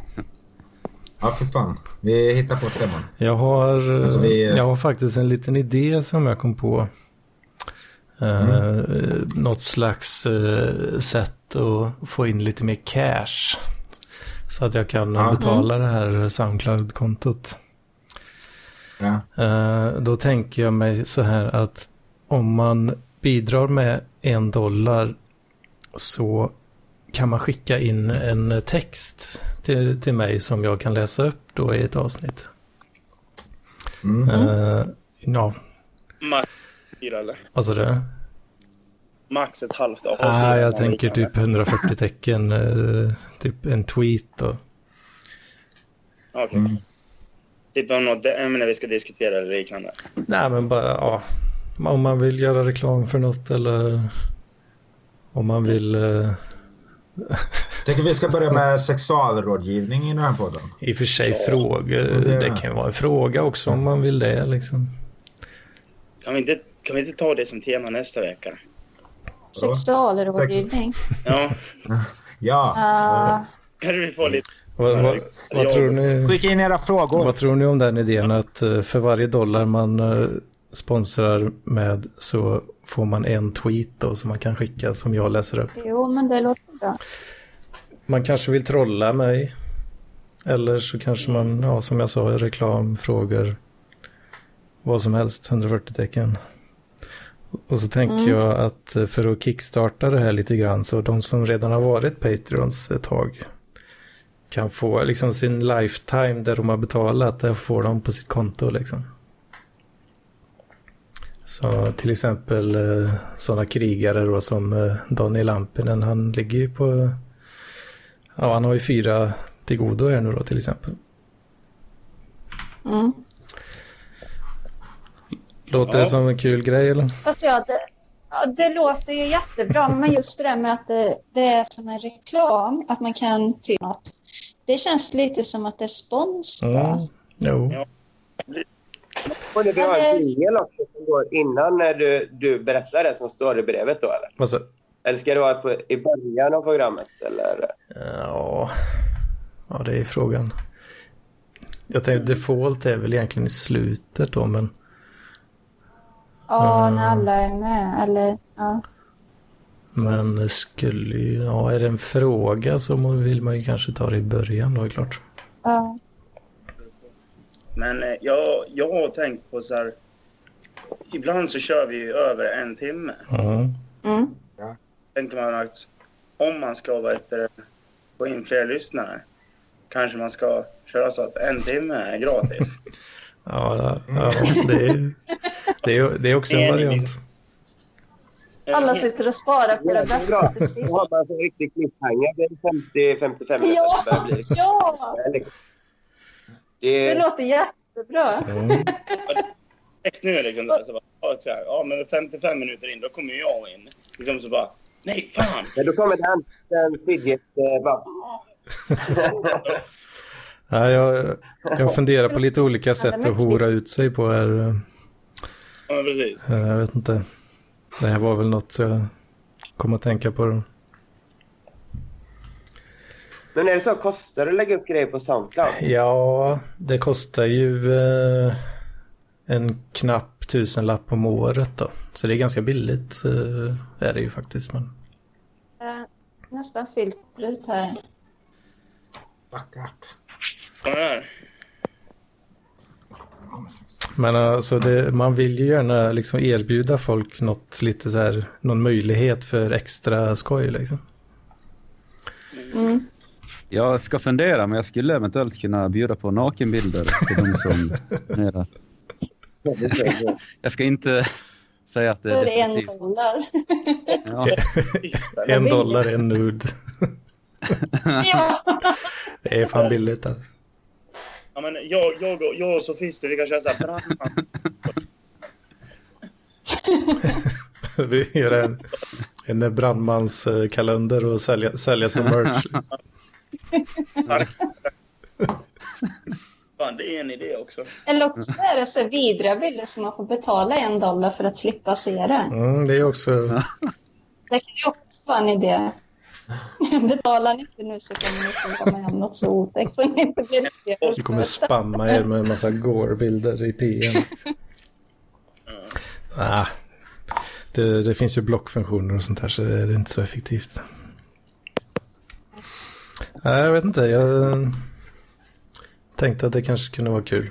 Ja, för fan. Vi hittar på teman. Jag har, eh, Alltså, vi- jag har faktiskt en liten idé som jag kom på. Eh, Något slags eh, sätt att få in lite mer cash. Så att jag kan Ja. betala det här Soundcloud-kontot. Ja. Eh, då tänker jag mig så här att om man bidrar med en dollar så kan man skicka in en text till, till mig som jag kan läsa upp då i ett avsnitt. Mm. Eh, ja, Max eller? alltså det. Max ett halvt A4. Ah, jag tänker liknande. typ 140 tecken, eh, typ en tweet då. Okej. Mm. Typ om något ämne vi ska diskutera eller liknande. Nej, men bara, ja. Om man vill göra reklam för något eller om man vill eh, Tycker vi ska börja med sexualrådgivning i den här podden. i och för sig frågor. det Det kan ju vara en fråga också om man vill det liksom. Kan vi inte, kan vi inte ta det som tema nästa vecka? Sexualrådgivning. Ja, <laughs> Ja. Ah, kanske vi får lite... Vad, vad, vad, tror ni, Skicka in era frågor. vad tror ni om den idén att eh, för varje dollar man eh, sponsrar med så får man en tweet då som man kan skicka som jag läser upp. jo, men det låter bra. Man kanske vill trolla mig. Eller så kanske man, ja som jag sa, reklam, frågor. Vad som helst, 140 tecken. Och så tänker Mm. jag att för att kickstarta det här lite grann så de som redan har varit Patreons ett tag kan få liksom sin lifetime där de har betalat, där får de på sitt konto liksom. Så till exempel eh, sådana krigare då som eh, Daniel Lampinen, han ligger ju på Ja, han har ju fyra till godo här nu då till exempel. Mm. Låter Ja. det som en kul grej eller? Fast ja, det, ja, det låter ju jättebra, men just det där med att det, det är som en reklam, att man kan till något. Det känns lite som att det är spons. Mm. Jo. Ja. Och det vi har en jingel också som går innan när du, du berättar det som står i brevet då, eller? Alltså, Eller ska det vara på, i början av programmet, eller? ja. ja, det är frågan. Jag tänkte default är väl egentligen i slutet då, men Ja, när alla är med. Eller, ja. men skulle ju, ja, är det en fråga så vill man ju kanske ta det i början då, är klart. Ja. Men eh, jag, jag har tänkt på så här... Ibland så kör vi ju över en timme. Ja. Mm. tänker man att om man ska det, få in fler lyssnare kanske man ska köra så att en timme är gratis. <laughs> Ja, ja det, är, det, är, det är också en variant. Alla sitter och sparar på det det är bästa till sist. Då har man en riktig cliffhanger. Det är 50-55 minuter. Ja, Det ja! Det Det är, låter jättebra. Mm. <laughs> Nu liksom där, så bara, så här, ja men 55 minuter in, då kommer jag in. Liksom så bara, nej fan! ja, då kommer den, den fidget... Eh, bara, <laughs> <laughs> Ja, jag, jag <laughs> funderar på lite olika sätt att hora ut sig på här. Ja precis. Eh, Jag vet inte. Det här var väl något jag kom att tänka på. Då. men är det så? Kostar det att lägga upp grejer på Soundcloud? Ja, det kostar ju eh, en knapp tusenlapp om året då. Så det är ganska billigt eh, är det ju faktiskt. Men... Eh, Nästan filter ut här. Här? Men alltså det, man vill ju gärna liksom erbjuda folk något lite så här, någon möjlighet för extra skoj liksom. Mm. Jag ska fundera, men jag skulle eventuellt kunna bjuda på nakenbilder till de som <laughs> donerar. Jag ska inte säga att det Då är är det en definitivt. dollar. Ja, <laughs> En dollar, en nude. Ja. Det är fan billigt alltså. Ja, men jag, jag, och- jag och Sofister, vi kan köra så här brandman. <laughs> Vi gör en, en brandmanskalender och sälja, sälja som merch. Liksom. Fan, det är en idé också. Eller också är det så vidriga bilder som man får betala en dollar för att slippa se det. Mm, det är också... Det kan ju också vara en idé. <laughs> Betalar ni inte nu så kommer ni komma hem något så otäckt. Vi kommer spamma er med en massa gore-bilder i PM. <laughs> Ah, det, det finns ju blockfunktioner och sånt här så det är inte så effektivt. Nej, jag vet inte. Jag tänkte att det kanske kunde vara kul.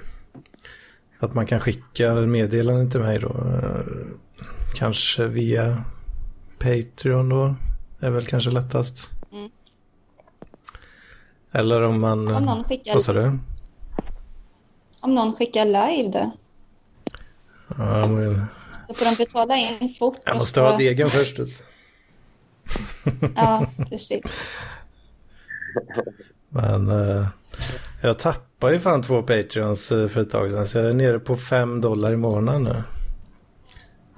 Att man kan skicka meddelanden till mig då. eh, Kanske via Patreon då. Är väl kanske lättast. Mm. Eller om man... Om någon skickar, Vad sa du? om någon skickar live då, Ja, men då får de betala in fort. jag måste så- ha degen först. Ja, precis. <laughs> Men eh, jag tappar ju fan två Patreons eh, för ett tag sedan. Så jag är nere på fem dollar i månaden nu.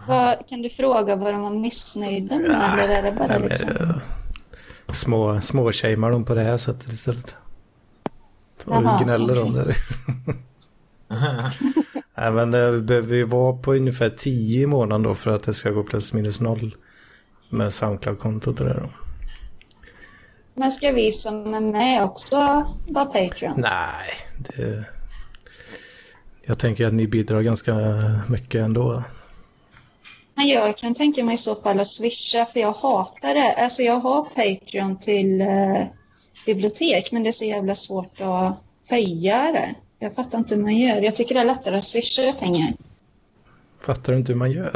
Vad, kan du fråga vad de var missnöjda med? eller är det bara Nej, men, liksom... eh, små, små shamear dem på det här sättet istället. Och Jaha, gnäller om okej. det. <laughs> Nej, men det behöver ju vara på ungefär 10 i månaden då för att det ska gå plus minus noll med Soundcloud-kontot och det då. Men ska vi som är med också vara Patreons? Nej, det... Jag tänker att ni bidrar ganska mycket ändå. Men jag kan tänka mig i så fall att swisha, för jag hatar det. Alltså jag har Patreon till eh, bibliotek, men det är så jävla svårt att höja det. Jag fattar inte hur man gör. Jag tycker det är lättare att swisha pengar. Fattar du inte hur man gör?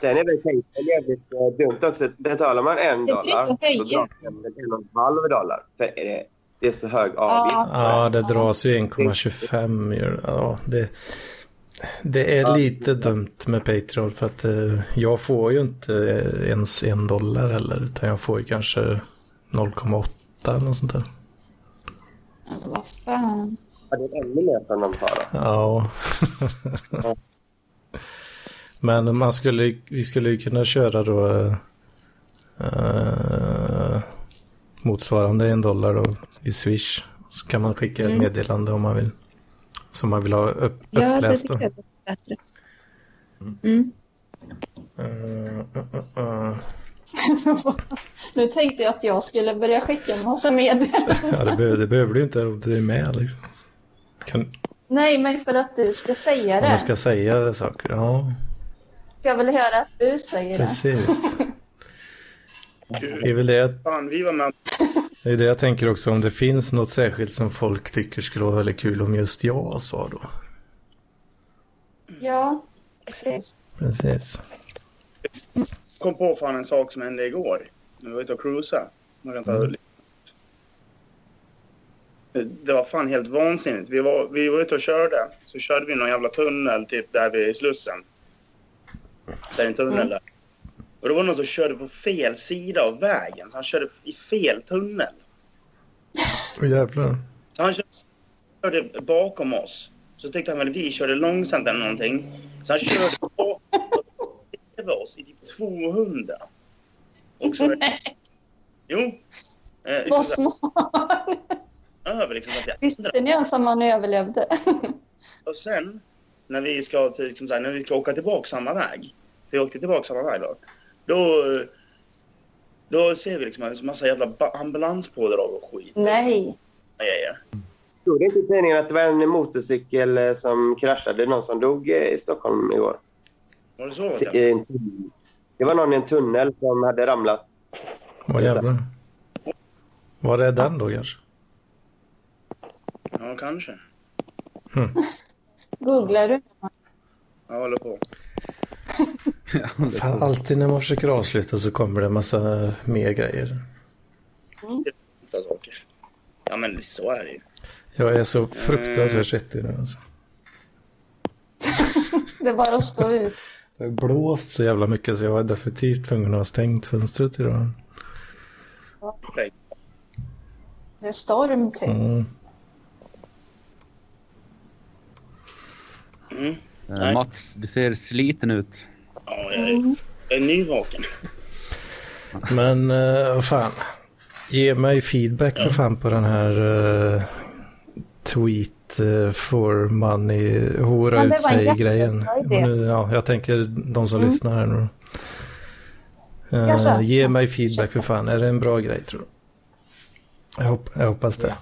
Sen är det Patreon jävligt eh, dumt också. Betalar man en Det är dollar så dras det en och en halv dollar. För det, det är så hög avgift. Ja, det dras ju 1,25. gör- Ja, det, det är lite dumt med Patreon för att eh, jag får ju inte eh, ens en dollar heller. Utan jag får ju kanske 0,8 eller något sånt där. Men Vad fan. Ja, det är ännu mer som de då. Ja. <laughs> Men man skulle, vi skulle ju kunna köra då eh, motsvarande en dollar då i Swish. Så kan man skicka ett Mm. meddelande om man vill. Som man vill ha upp, Ja, det uppläst jag är bättre. Mm. Uh, uh, uh. nu tänkte jag att jag skulle börja skicka en massa meddelanden. Ja, det, behöver, det behöver du inte om du är med liksom. Kan, Nej, men för att du ska säga om det. man ska säga saker, ja Jag vill höra att du säger det. precis. <laughs> Det är väl det, Fan, vi var med. det är det jag tänker också om det finns något särskilt som folk tycker skulle vara väldigt kul om just jag sa då. Ja, precis. Precis. kom på fan en sak som hände igår. När vi var ute och cruisade. Man kan ta Mm. Det var fan helt vansinnigt. Vi var, vi var ute och körde. Så körde vi någon jävla tunnel typ där vid Slussen. Så är det en tunnel Mm. där. Och det var någon som körde på fel sida av vägen. Så han körde i fel tunnel. Åh jävlar. Så han körde bakom oss. Så tyckte han väl vi körde långsamt eller någonting. Så han körde bakom oss i typ 200. Och så, jo. Eh, liksom Vad så smart. över liksom så att jag Visste ni ens om han överlevde? Och sen när vi ska, till, liksom så här, när vi ska åka tillbaka samma väg. För vi åkte tillbaka samma väg då. Då, då ser vi liksom en massa jävla ambulanspådrag och skit. Nej. Grejer. Stod det inte i tidningen att det var en motorcykel eh, som kraschade? Någon som dog eh, i Stockholm igår? Var det så? Tunnel. Det var någon i en tunnel som hade ramlat. Åh jävlar. Var är den då kanske? Ja, kanske. Googlar du? Jag håller på. Fan, alltid när man försöker avsluta så kommer det en massa mer grejer. Saker. Ja, men så är det ju. Jag är så fruktansvärt svettig nu alltså. <laughs> Det är bara att stå ut. Det har blåst så jävla mycket så jag var definitivt tvungen att ha stängt fönstret idag. Det är storm typ. Mm. Mm. Eh. Mats, du ser sliten ut. Ja, jag är, jag är nyvaken. Men eh, vad fan. Ge mig feedback för fan på den här uh, tweet uh, for money hora Ja, ut var en sig grejen. jättebra idé. Nu, ja, jag tänker de som Mm. lyssnar här nu. Eh, Jaså? ge mig feedback för fan. Är det en bra grej tror du? Jag, hopp, jag hoppas det.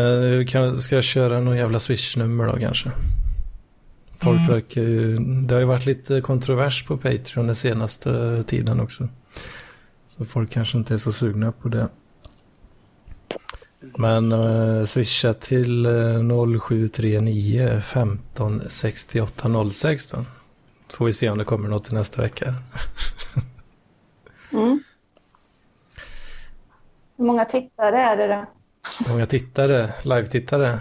Eh, kan, ska jag köra någon jävla swish-nummer då kanske? Folk Mm. verkar ju, det har ju varit lite kontrovers på Patreon den senaste tiden också. Så folk kanske inte är så sugna på det. Men uh, swisha till uh, 0739 15 68 06 då. Får vi se om det kommer något till nästa vecka. Mm. Hur många tittare är det då? Hur många tittare, live-tittare?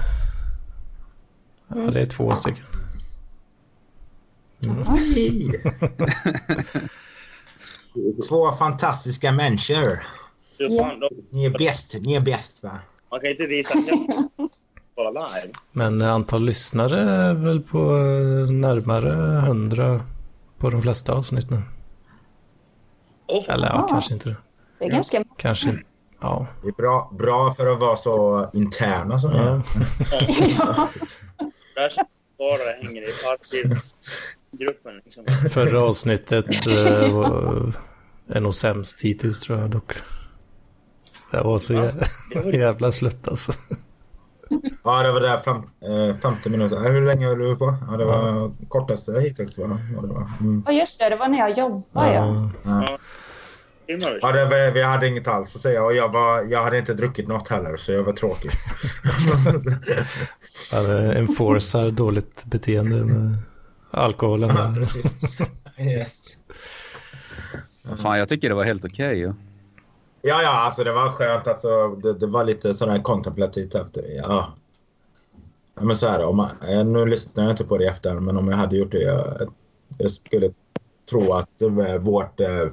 Ja, det är två stycken. Två fantastiska människor. Ni är bäst, ni är bäst va? man kan inte visa bara live. Men antal lyssnare är väl på eh, närmare 100 på de flesta avsnitt nu. Oh. Eller ja, Ah. kanske inte. Det är ganska Kanske Ja. Det är bra, bra för att vara så interna som ja. är. <laughs> ja. Där bara hänger i parkbildsgruppen. Liksom. <laughs> Förra avsnittet eh, var, är nog sämst hittills tror jag dock. Det var så jä- <laughs> jävla slött alltså. Ja, det var där fem, eh, 50 minuter. Eh, Hur länge höll du på? Ja, det var kortaste hittills va? Ja, det var. Mm. Ja, just det. Det var när jag jobbade, ja. Ja. Ja, det var, vi hade inget alls att säga och jag, var, jag hade inte druckit något heller så jag var tråkig. <laughs> Eller enforcar dåligt beteende med alkoholen. Ja, precis. yes. Fan, jag tycker det var helt okej. ja. Ja, ja, alltså det var skönt. Alltså, det, det var lite sådär kontemplativt efter det. Ja. ja men så är det. Om man, eh, nu lyssnar jag inte på det efter, men om jag hade gjort det. Jag, jag skulle tro att eh, vårt eh,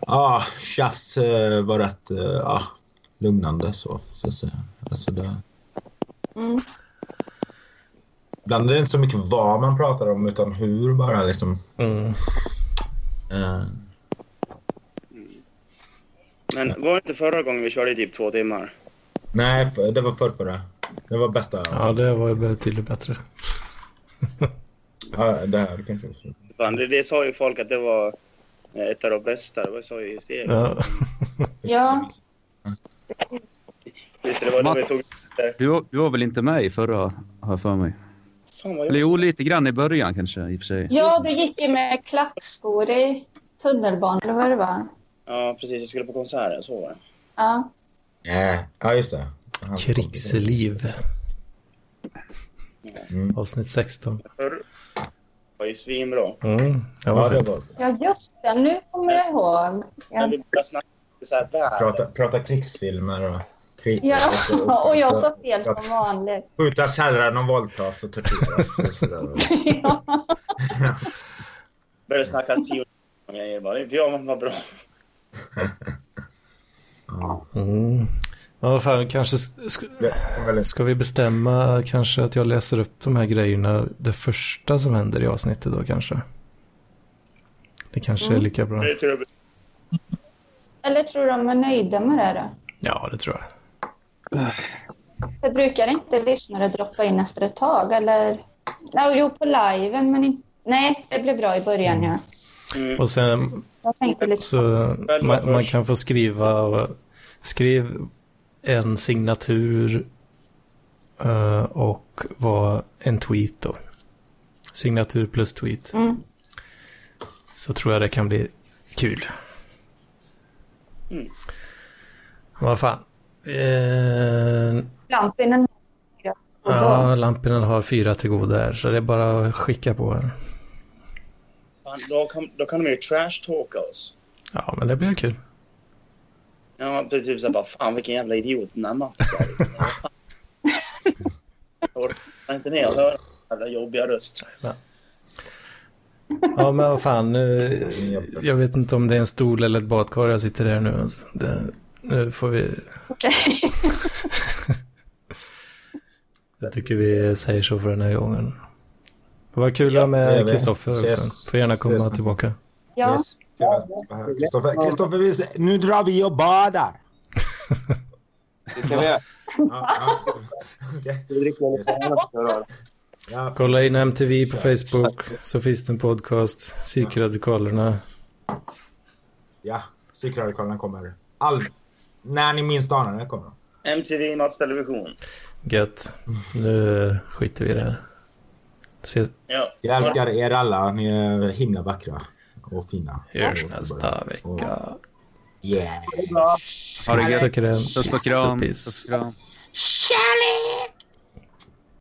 ja, tjafs eh, var rätt ja, lugnande. Så, så att säga. Alltså det, Mm. Ibland är det inte så mycket vad man pratar om utan hur bara liksom. Mm. Eh, Men var det inte förra gången vi körde i typ två timmar? nej, det var förrförra. Det var bästa. Ja, det var betydligt bättre. Ja, det här kanske också. Fan, det, det sa ju folk att det var eh, ett av de bästa. Det var så i serien. Ja. Ja. Just det, det var då vi tog... Mats, du, var- du var väl inte med i förra, har jag för mig? Fan vad Eller jo, lite grann i början kanske i och för sig. ja, du gick ju med klackskor i tunnelbanan, eller vad det var. Ja, precis. Jag skulle på konserten. Så var det. Ja. Ja, ja just det. Krigsliv. Mm. Avsnitt 16. Förr var ju svinbra. Mm, det Ja, var det ja, just det. Nu kommer jag ihåg. När Ja. vi började snacka så här värld. Prata, prata krigsfilmer och krig. Ja, <laughs> och jag sa fel som vanligt. Skjutas hellre än att våldtas och torteras. <laughs> Ja. <laughs> Började snacka tio om grejer bara. Ja, men vad bra. Mm. Ja, vad fan, kanske sk- det är väldigt ska vi bestämma kanske att jag läser upp de här grejerna det första som händer i avsnittet då kanske. Det kanske är Mm. lika bra. Jag. Eller tror du de är nöjda med det då? Ja, det tror jag. Det brukar inte lyssnare droppa in efter ett tag, eller? Ja, jo, på liven, men inte... Nej, det blev bra i början, ja. Mm. Och sen Jag tänkte lite... så man, man kan få skriva och skriv en signatur eh, och vad en tweet då. Signatur plus tweet. Mm. Så tror jag det kan bli kul. Mm. Vad fan. Eh, Lampinen. Då, ja, Lampinen har fyra till goda här så det är bara att skicka på här. Då kan, då kan de ju trash-talka oss. Ja, men det blir kul. Ja, det är typ såhär bara, fan vilken jävla idiot den här Mats är. Ja, fan. Jag orkar inte ner och höra jävla jobbiga röst. Ja, men vad fan. Nu, jag vet inte om det är en stol eller ett badkar jag sitter här nu. Alltså. Det, nu får vi... Okej. <laughs> Jag tycker vi säger så för den här gången. Det var kul Ja, med. Kristoffer också. Får gärna komma Ses. tillbaka. Ja, Yes. Kristoffer, nu drar vi och badar. <laughs> Det kan vi göra. Ja, ja. Ja, Kolla in MTV på Facebook. Så finns det en podcast. Psykradikalerna. ja. psykradikalerna kommer. All... När ni minst anar det kommer de. MTV Mats Television. Gött. Nu skiter vi i det här. Ses, Ja. Jag älskar er alla. Ni är himla vackra och fina. hörs nästa vecka. Yeah. Ha det gött. Puss och kram. Puss och kram. Kärlek!